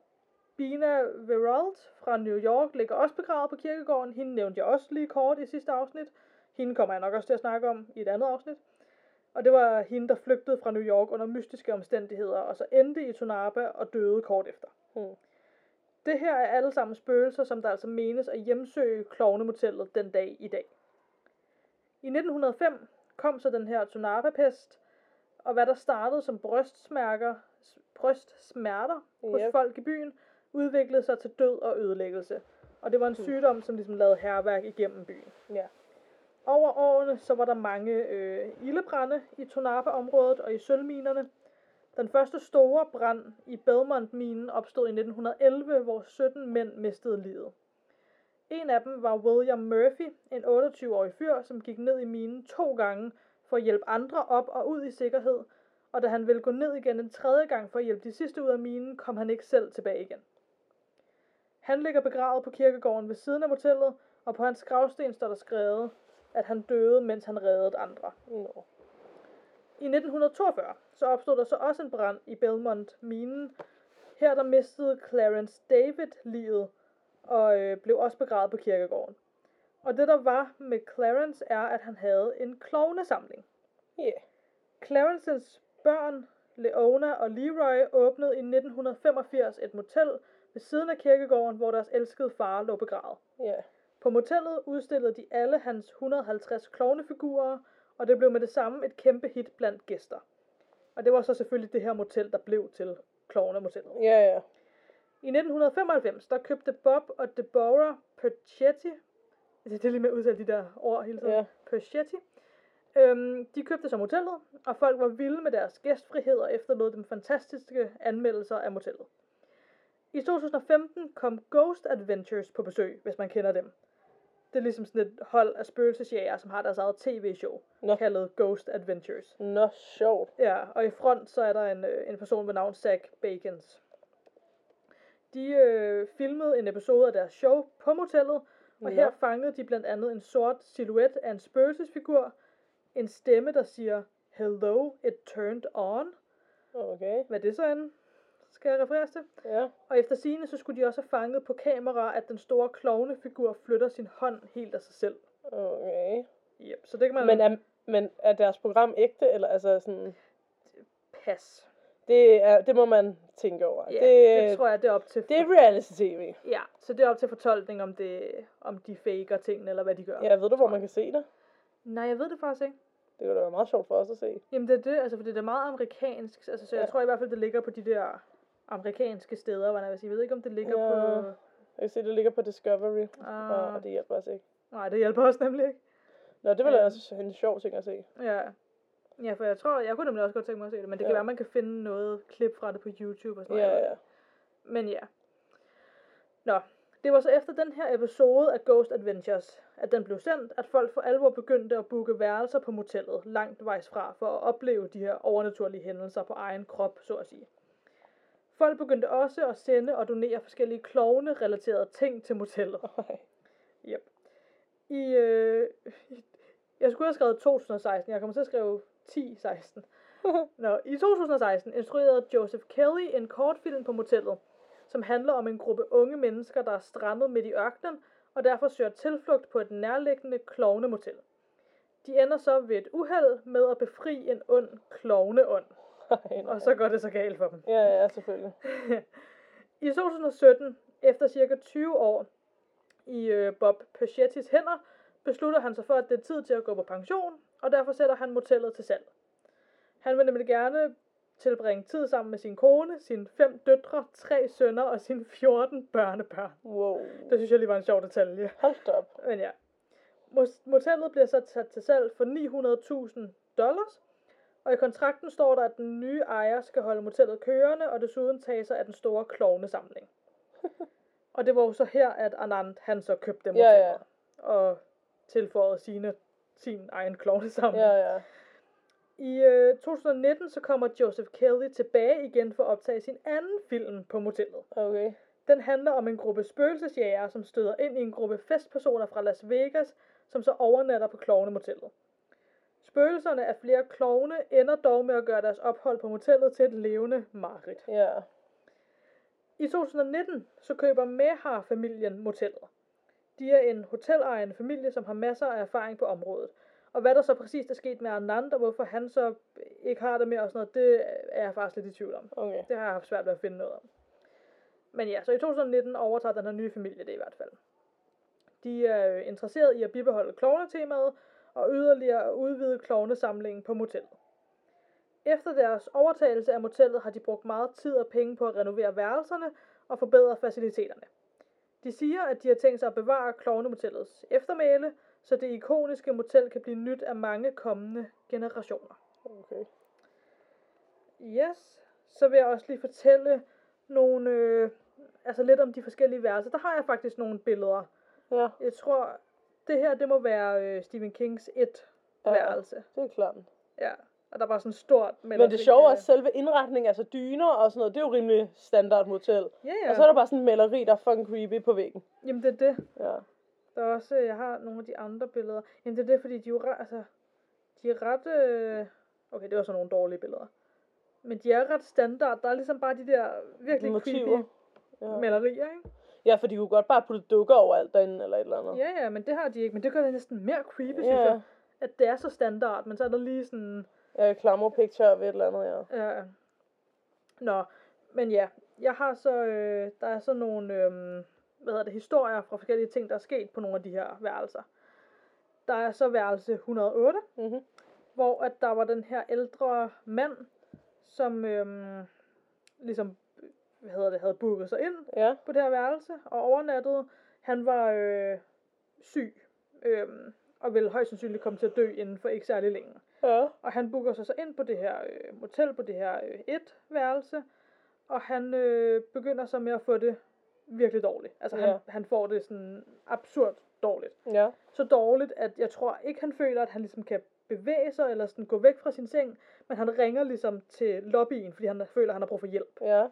Bina Veralt fra New York ligger også begravet på kirkegården. Hende nævnte jeg også lige kort i sidste afsnit. Hende kommer jeg nok også til at snakke om i et andet afsnit. Og det var hende, der flygtede fra New York under mystiske omstændigheder, og så endte i Tonapa og døde kort efter. Hmm. Det her er alle sammen spøgelser, som der altså menes at hjemsøge klovnemotellet den dag i dag. I 1905 kom så den her Tonapa-pest, og hvad der startede som brystsmærker, brystsmerter hos Yep. folk i byen, udviklede sig til død og ødelæggelse. Og det var en sygdom, som ligesom lavede herværk igennem byen. Ja. Over årene så var der mange øh, ildebrænde i Tonapa-området og i sølvminerne. Den første store brand i Belmont-minen opstod i 1911, hvor 17 mænd mistede livet. En af dem var William Murphy, en 28-årig fyr, som gik ned i minen to gange for at hjælpe andre op og ud i sikkerhed, og da han ville gå ned igen en tredje gang for at hjælpe de sidste ud af minen, kom han ikke selv tilbage igen. Han ligger begravet på kirkegården ved siden af motellet, og på hans gravsten står der skrevet, at han døde, mens han reddede andre. Nå. I 1942 så opstod der så også en brand i Belmont-minen. Her der mistede Clarence David livet og øh, blev også begravet på kirkegården. Og det der var med Clarence er, at han havde en klovnesamling. Ja. Clarences børn, Leona og Leroy, åbnede i 1985 et motel ved siden af kirkegården, hvor deres elskede far lå begravet. Ja. På motellet udstillede de alle hans 150 klovnefigurer, og det blev med det samme et kæmpe hit blandt gæster. Og det var så selvfølgelig det her motel, der blev til klovnemotellet. Ja, ja. I 1995, der købte Bob og Deborah Perchetti, det er lige med at udtale de der ord hele tiden, Ja. Perchetti, øhm, de købte så motellet, og folk var vilde med deres gæstfrihed og efterlod dem fantastiske anmeldelser af motellet. I 2015 kom Ghost Adventures på besøg, hvis man kender dem. Det er ligesom sådan et hold af spøgelsesjæger, som har deres eget tv-show, Nå. kaldet Ghost Adventures. Nå, sjovt. Ja, og i front så er der en, øh, en person ved navn Zach Bacons. De øh, filmede en episode af deres show på motellet, og Nå. her fangede de blandt andet en sort silhuet af en spøgelsesfigur, en stemme, der siger, Hello, it turned on. Okay. Hvad det så end? Skal jeg referere til? Ja. Og efter sigende, så skulle de også have fanget på kamera, at den store klovnefigur flytter sin hånd helt af sig selv. Okay. Yep, så det kan man Men er, men er deres program ægte, eller altså sådan... pas. Det, er, det må man tænke over. Ja, det, det, det tror jeg, det er op til. det er reality-tv. Ja, så det er op til fortolkning, om, det, om de faker tingene, eller hvad de gør. Ja, ved du, hvor man kan se det? Nej, jeg ved det faktisk ikke. Det kunne da være meget sjovt for os at se. Jamen det er det, altså fordi det er meget amerikansk, altså så jeg Ja. tror i hvert fald, det ligger på de der amerikanske steder, hvor jeg vil sige, jeg ved ikke, om det ligger Ja. på... Jeg kan se, det ligger på Discovery, Ah, og det hjælper os ikke. nej, det hjælper også nemlig ikke. Nå, det var Ja. da også en sjov ting at se. Ja. Ja, for jeg tror, jeg kunne nemlig også godt tænke mig at se det, men det kan Ja. være, man kan finde noget klip fra det på YouTube og sådan Ja, noget. ja. Men ja. Nå, det var så efter den her episode af Ghost Adventures, at den blev sendt, at folk for alvor begyndte at booke værelser på motellet langt vejs fra, for at opleve de her overnaturlige hændelser på egen krop, så at sige. Folk begyndte også at sende og donere forskellige klovne-relaterede ting til motellet. *laughs* Ej. Yep. I, øh, jeg skulle have skrevet 2016, jeg kommer til at skrive 1016. *laughs* Nå, I 2016 instruerede Joseph Kelly en kortfilm på motellet, som handler om en gruppe unge mennesker, der er strandet midt i ørkenen, og derfor søger tilflugt på et nærliggende klovnemotel. De ender så ved et uheld med at befri en ond klovneånd, *laughs* og så går det så galt for dem. Ja, ja, selvfølgelig. *laughs* I 2017, efter cirka 20 år i øh, Bob Perchettis hænder, beslutter han sig for, at det er tid til at gå på pension, og derfor sætter han motellet til salg. Han vil nemlig gerne tilbringe tid sammen med sin kone, sine fem døtre, tre sønner og sine 14 børnebørn. Wow. Det synes jeg lige var en sjov detalje. Hold op. Men ja, Motellet bliver så sat til salg for 900.000 dollars, og i kontrakten står der, at den nye ejer skal holde motellet kørende, og desuden tage sig af den store klovnesamling. *laughs* og det var jo så her, at Anand han så købte Ja, motellet, ja. og tilføjede sine, sin egen klovnesamling. Ja, ja. I øh, 2019 så kommer Joseph Kelly tilbage igen for at optage sin anden film på motellet. Okay. Den handler om en gruppe spøgelsesjægere, som støder ind i en gruppe festpersoner fra Las Vegas, som så overnatter på klovnemotellet. Spøgelserne af flere klovne ender dog med at gøre deres ophold på motellet til et levende mareridt. Ja. I 2019 så køber Mehar-familien motellet. De er en hotelejende familie, som har masser af erfaring på området. Og hvad der så præcis er sket med Anand, og hvorfor han så ikke har det mere og sådan noget, det er jeg faktisk lidt i tvivl om. Okay. Det har jeg haft svært ved at finde noget om. Men ja, så i 2019 overtager den her nye familie det i hvert fald. De er interesseret i at bibeholde klovnetemaet og yderligere at udvide klovnesamlingen på motellet. Efter deres overtagelse af motellet har de brugt meget tid og penge på at renovere værelserne og forbedre faciliteterne. De siger, at de har tænkt sig at bevare klovnemotellets eftermæle, så det ikoniske motel kan blive nyt af mange kommende generationer. Okay. Yes. Så vil jeg også lige fortælle nogle, øh, altså lidt om de forskellige værelser. Der har jeg faktisk nogle billeder. Ja, Jeg tror, det her, det må være øh, Stephen Kings et Ja. værelse. det er klart. Ja. Og der var sådan stort Men det maleri sjove er af- også selve indretningen, altså dyner og sådan noget, det er jo rimelig standard motel. Ja. ja. Og så er der bare sådan en maleri, der er fucking creepy på væggen. Jamen, det er det. Ja. Der er også, jeg har nogle af de andre billeder. Jamen, det er det, fordi de er jo ret, altså, de er ret, øh... okay, det var så nogle dårlige billeder. Men de er ret standard. Der er ligesom bare de der virkelig Motiver. creepy Ja. malerier, ikke? ja, for de kunne godt bare putte dukker overalt derinde, eller et eller andet. Ja, ja, men det har de ikke. Men det gør det næsten mere creepy, synes Ja. jeg. At det er så standard, men så er der lige sådan... Ja, klammer picture ved et eller andet, ja. Ja. Nå, men ja. Jeg har så... Øh, der er så nogle... Øh, hvad hedder det? Historier fra forskellige ting, der er sket på nogle af de her værelser. Der er så værelse 108, Mm-hmm. hvor at der var den her ældre mand, som øhm, ligesom, hvad hedder det, havde booket sig ind Ja, på det her værelse og overnattede. Han var øh, syg, øh, og ville højst sandsynligt komme til at dø inden for ikke særlig længe. ja. Og han booker sig så ind på det her øh, motel, på det her øh, et værelse, og han øh, begynder så med at få det virkelig dårligt. Altså Ja. han, han får det sådan absurd dårligt. Ja, Så dårligt, at jeg tror ikke, han føler, at han ligesom kan bevæge sig, eller sådan gå væk fra sin seng, men han ringer ligesom til lobbyen, fordi han føler, at han har brug for hjælp. ja.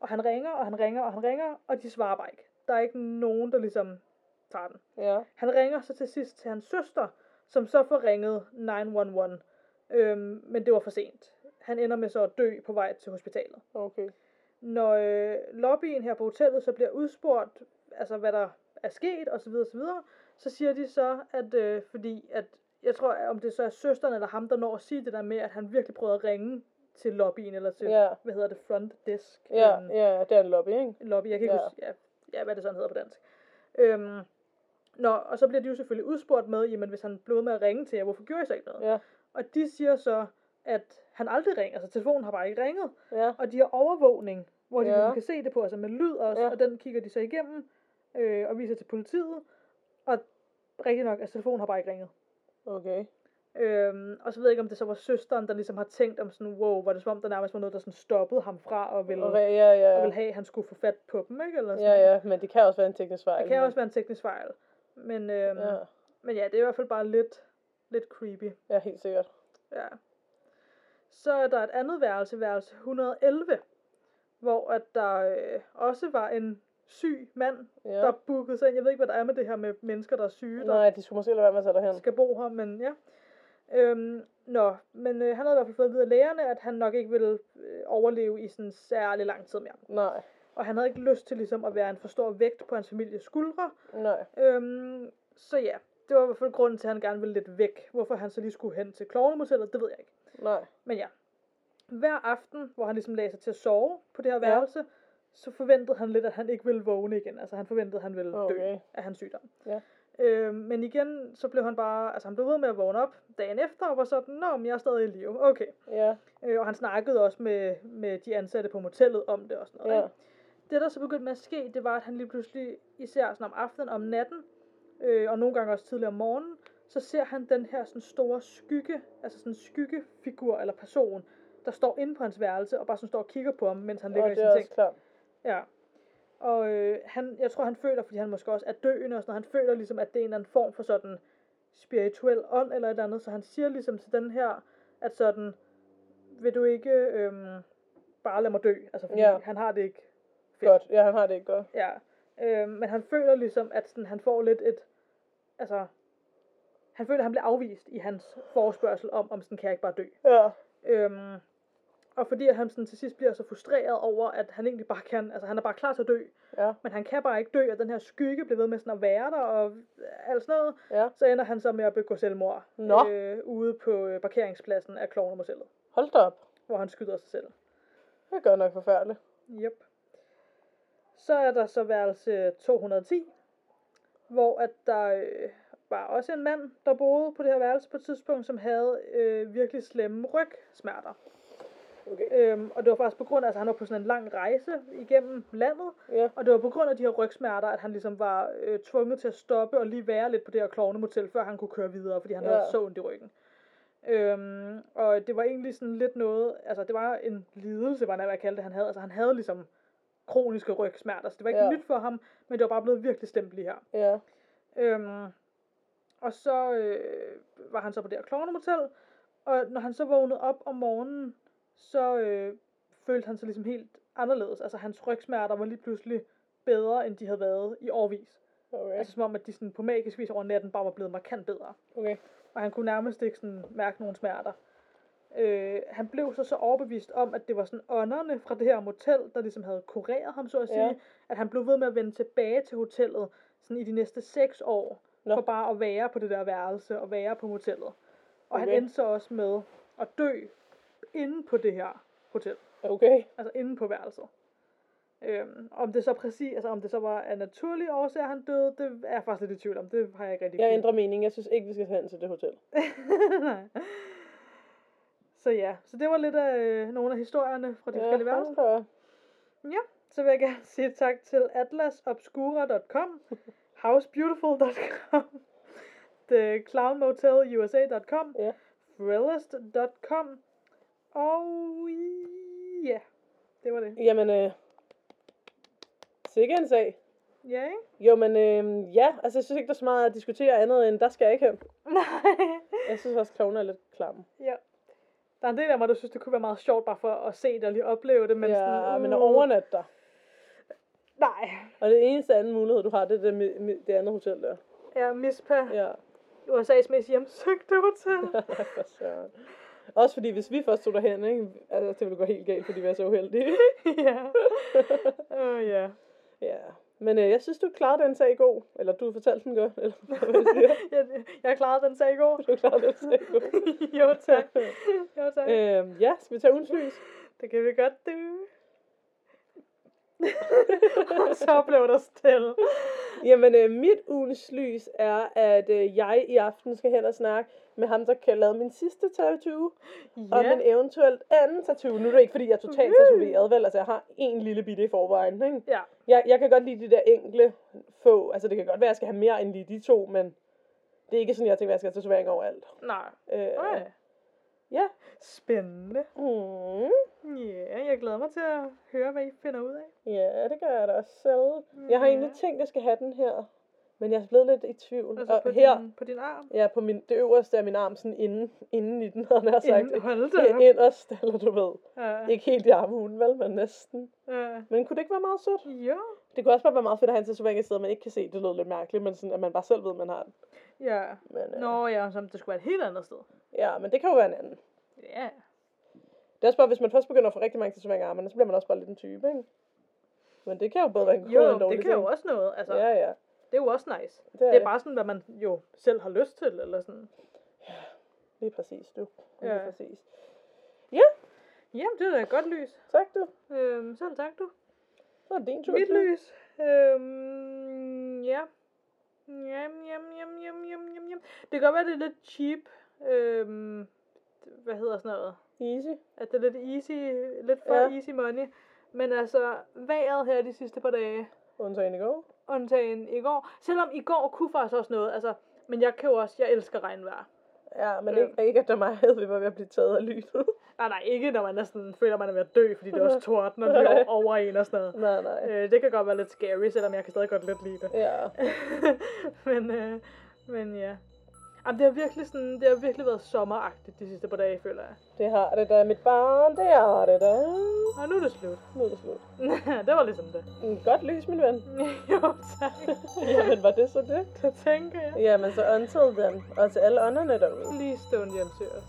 Og han ringer, og han ringer, og han ringer, og de svarer bare ikke. Der er ikke nogen, der ligesom tager den. Ja, Han ringer så til sidst til hans søster, som så får ringet 911. Øhm, men det var for sent. Han ender med så at dø på vej til hospitalet. okay. Når øh, lobbyen her på hotellet så bliver udspurgt, altså hvad der er sket osv. Så, videre, så, videre, så siger de så, at øh, fordi at, jeg tror, om det så er søsteren eller ham, der når at sige det der med, at han virkelig prøvede at ringe til lobbyen, eller til, Ja. hvad hedder det, front desk. Ja, øhm, ja, det er en lobby, ikke? lobby, jeg kan ikke Ja. huske, ja, ja, hvad det sådan hedder på dansk. Øhm, Nå, og så bliver de jo selvfølgelig udspurgt med, jamen hvis han blev med at ringe til jer, hvorfor gjorde I så ikke noget? Ja, Og de siger så, at han aldrig ringer, altså telefonen har bare ikke ringet, ja, og de har overvågning, hvor de Ja. ligesom kan se det på, altså med lyd også, Ja. og den kigger de så igennem, øh, og viser til politiet, og rigtig nok, at telefonen har bare ikke ringet. okay. Øhm, og så ved jeg ikke, om det så var søsteren, der ligesom har tænkt om sådan, wow, var det som om, der nærmest var noget, der sådan stoppede ham fra at ville, Og, re- ja, ja, og ville have, at han skulle få fat på dem, ikke? Eller sådan. Ja, ja, men det kan også være en teknisk fejl. Det kan men- også være en teknisk fejl. Men, øhm, Ja, men ja, det er i hvert fald bare lidt, lidt creepy. ja, helt sikkert. Ja. Så er der et andet værelse, værelse 111, hvor at der øh, også var en syg mand, Ja. der bookede sig ind. Jeg ved ikke, hvad der er med det her med mennesker, der er syge, der Nej, de skulle måske lade være med at derhen. skal bo her, men ja. Øhm, nå, men øh, han havde i hvert fald fået at vide af lægerne, at han nok ikke ville øh, overleve i sådan særlig lang tid mere. Nej, Og han havde ikke lyst til ligesom at være en for stor vægt på hans families skuldre, nej. Øhm, så ja, det var i hvert fald grunden til, at han gerne ville lidt væk. Hvorfor han så lige skulle hen til klovnemotellet, det ved jeg ikke. Nej. Men ja, hver aften, hvor han ligesom lagde sig til at sove på det her Ja. værelse, så forventede han lidt, at han ikke ville vågne igen. Altså han forventede, at han ville dø Okay. af hans sygdom. Ja. Øhm, men igen, så blev han bare, altså han blev ved med at vågne op dagen efter, og var sådan, nå, men jeg er stadig i live. Okay. Ja, Øh, og han snakkede også med, med de ansatte på motellet om det og sådan noget. ja. ikke? Det, der så begyndte med at ske, det var, at han lige pludselig, især sådan om aftenen, om natten, øh, og nogle gange også tidligere om morgenen, så ser han den her sådan store skygge, altså sådan en skyggefigur eller person, der står inde på hans værelse, og bare sådan står og kigger på ham, mens han ligger i sin seng. klart. Ja. Og øh, han, jeg tror, han føler, fordi han måske også er døende og sådan noget, han føler ligesom, at det er en eller anden form for sådan spirituel ånd eller et eller andet, så han siger ligesom til den her, at sådan, vil du ikke øhm, bare lade mig dø? Altså, fordi Ja. han har det ikke fedt. Godt. Ja, han har det ikke godt. Ja. Øhm, men han føler ligesom, at sådan, han får lidt et, altså, han føler, at han bliver afvist i hans forespørgsel om, om sådan, kan jeg ikke bare dø? Ja. Øhm, og fordi at han sådan til sidst bliver så frustreret over, at han egentlig bare kan, altså han er bare klar til at dø, Ja. men han kan bare ikke dø, og den her skygge bliver ved med sådan at være der, og alt sådan noget, Ja. så ender han så med at begå selvmord Nå. Øh, ude på øh, parkeringspladsen af Klovnemotellet, Hold da op. hvor han skyder sig selv. Det er godt nok forfærdeligt. Yep. Så er der så værelse 210, hvor at der øh, var også en mand, der boede på det her værelse på et tidspunkt, som havde øh, virkelig slemme rygsmerter. Okay. Øhm, og det var faktisk på grund af, at han var på sådan en lang rejse igennem landet, Ja. og det var på grund af de her rygsmerter, at han ligesom var øh, tvunget til at stoppe og lige være lidt på det her klovnemotel, før han kunne køre videre, fordi han Ja. havde så ondt i ryggen. Øhm, og det var egentlig sådan lidt noget, altså det var en lidelse, var det, hvad jeg kaldte det, han havde. Altså han havde ligesom kroniske rygsmerter, så det var ikke Ja. nyt for ham, men det var bare blevet virkelig slemt lige her. Ja. Øhm, og så øh, var han så på det her klovnemotel, og når han så vågnede op om morgenen, så øh, følte han sig ligesom helt anderledes. Altså hans rygsmerter var lige pludselig bedre, end de havde været i årvis. Okay. Altså som om, at de sådan på magisk vis over natten bare var blevet markant bedre. Okay. Og han kunne nærmest ikke sådan mærke nogen smerter. Øh, han blev så så overbevist om, at det var sådan ånderne fra det her motel, der ligesom havde kureret ham, så at sige. Ja. At han blev ved med at vende tilbage til hotellet sådan i de næste seks år. Nå. For bare at være på det der værelse og være på motellet. Og okay. han endte så også med at dø inde på det her hotel. Okay. Altså inde på værelset. Øhm, om det så præcis, altså om det så var af naturlige årsager, han døde, det er jeg faktisk lidt i tvivl om. Det har jeg ikke rigtig Jeg ændrer mening. Jeg synes ikke, vi skal hen til det hotel. *laughs* Nej. så ja, så det var lidt af øh, nogle af historierne fra de ja, forskellige værelser. Ja, så vil jeg gerne *laughs* sige tak til atlasobscura.com, housebeautiful.com, *laughs* theclownmotelusa.com, Ja. thrillist.com, og ja, det var det. Jamen, øh, sikke en sag. Ja, ikke? Jo, men øh, ja, altså jeg synes ikke, der er så meget at diskutere andet end, der skal jeg ikke hen. Nej. Jeg synes også, klovne er lidt klam. ja. Der er en del af mig, der synes, det kunne være meget sjovt bare for at se det og lige opleve det, men ja, sådan, men uh, at overnatte der. Nej. Og det eneste anden mulighed, du har, det er det, mi- det andet hotel der. Ja, Mispa. Ja. USA's mest hjemsøgte hotel. *laughs* For. Også fordi, hvis vi først tog derhen, ikke? Altså, det ville gå helt galt, fordi vi er så uheldige. *laughs* ja. Åh, oh, ja. ja. Men øh, jeg synes, du klarede den sag god. Eller du fortalte den godt. Eller hvad jeg siger. *laughs* jeg, jeg klarede den sag i går. Du klarede den sag god. jo, tak. Jo, tak. øhm, ja, skal vi tage ugens lys? Det kan vi godt, du. Og *laughs* så blev der stille. Jamen, øh, mit ugens lys er, at øh, jeg i aften skal hen og snakke med ham, der kan lave min sidste tattoo. Ja. Og min eventuelt anden tattoo. Nu er det ikke, fordi jeg er totalt tatoveret, vel? Altså, jeg har en lille bitte i forvejen, ikke? Ja. Jeg, jeg kan godt lide de der enkle få. Altså, det kan godt være, at jeg skal have mere end lige de to, men det er ikke sådan, jeg tænker, at jeg skal have tatovering overalt. Nej. Øh, Nej. Ja. Spændende. Mm. Ja, jeg glæder mig til at høre, hvad I finder ud af. Ja, det gør jeg da også selv. Jeg har egentlig Ja. tænkt, at jeg skal have den her. Men jeg er blevet lidt i tvivl. Altså og på, her, din, på din arm. ja, på min, det øverste af min arm, sådan inden, inden i den, havde jeg sagt. Inden- hold da. Inderst, eller du ved. Ja. Ikke helt i armhulen, vel, men næsten. Ja. Men kunne det ikke være meget sødt? Jo. Det kunne også bare være meget fedt at have en tatovering sted, man ikke kan se. Det lød lidt mærkeligt, men sådan, at man bare selv ved, man har den. Ja. Men, øh, Nå ja, som det skulle være et helt andet sted. Ja, men det kan jo være en anden. Ja. Det er også bare, hvis man først begynder at få rigtig mange tatoveringer af armene, så bliver man også bare lidt en type, ikke? Men det kan jo både være en god og Jo, en dårlig det kan jo ting. også noget. Altså, Ja, ja. det er jo også nice. Det Det er, er bare sådan, hvad man jo selv har lyst til, eller sådan. Lige præcis, du. Lige Ja. præcis. Jamen, det er da godt lys. Tak, du. Øhm, selv tak, du. Så er det din tur. Mit lys. Øhm, ja. Jam, jam, jam, jam, jam, jam, jam. Det kan godt være, det er lidt cheap. Øhm, hvad hedder sådan noget? Easy. At det er lidt easy, lidt for Ja. easy money. Men altså, vejret her de sidste par dage, Undtagen i går. undtagen i går. Selvom i går kunne faktisk også noget, altså, men jeg kan jo også, jeg elsker regnvejr. Ja, men Ja. ikke, ikke at der mig havde, vi var ved at blive taget af lynet. Nej, *laughs* nej, ikke når man næsten føler, man er ved at dø, fordi det er også *laughs* torden, og det er over en og sådan noget. nej, nej. Øh, det kan godt være lidt scary, selvom jeg kan stadig godt lidt lide det. Ja. *laughs* men, øh, men ja. Jamen, det har virkelig sådan, det har virkelig været sommeragtigt de sidste par dage, føler jeg. Det har det da, mit barn, det har det da. Og nu er det slut. Nu er det slut. *laughs* det var ligesom det. Mm, Godt lys, min ven. *laughs* jo, tak. *laughs* Jamen, var det så det? Det tænker jeg. Jamen, så until then. Og til alle ånderne derude. Please don't hjemsøge os.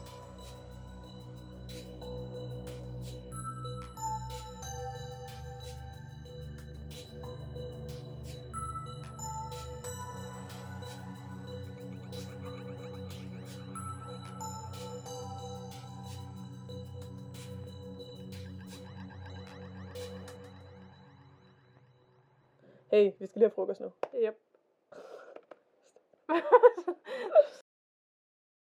Hey, vi skal lige have frokost nu. Yep. *laughs*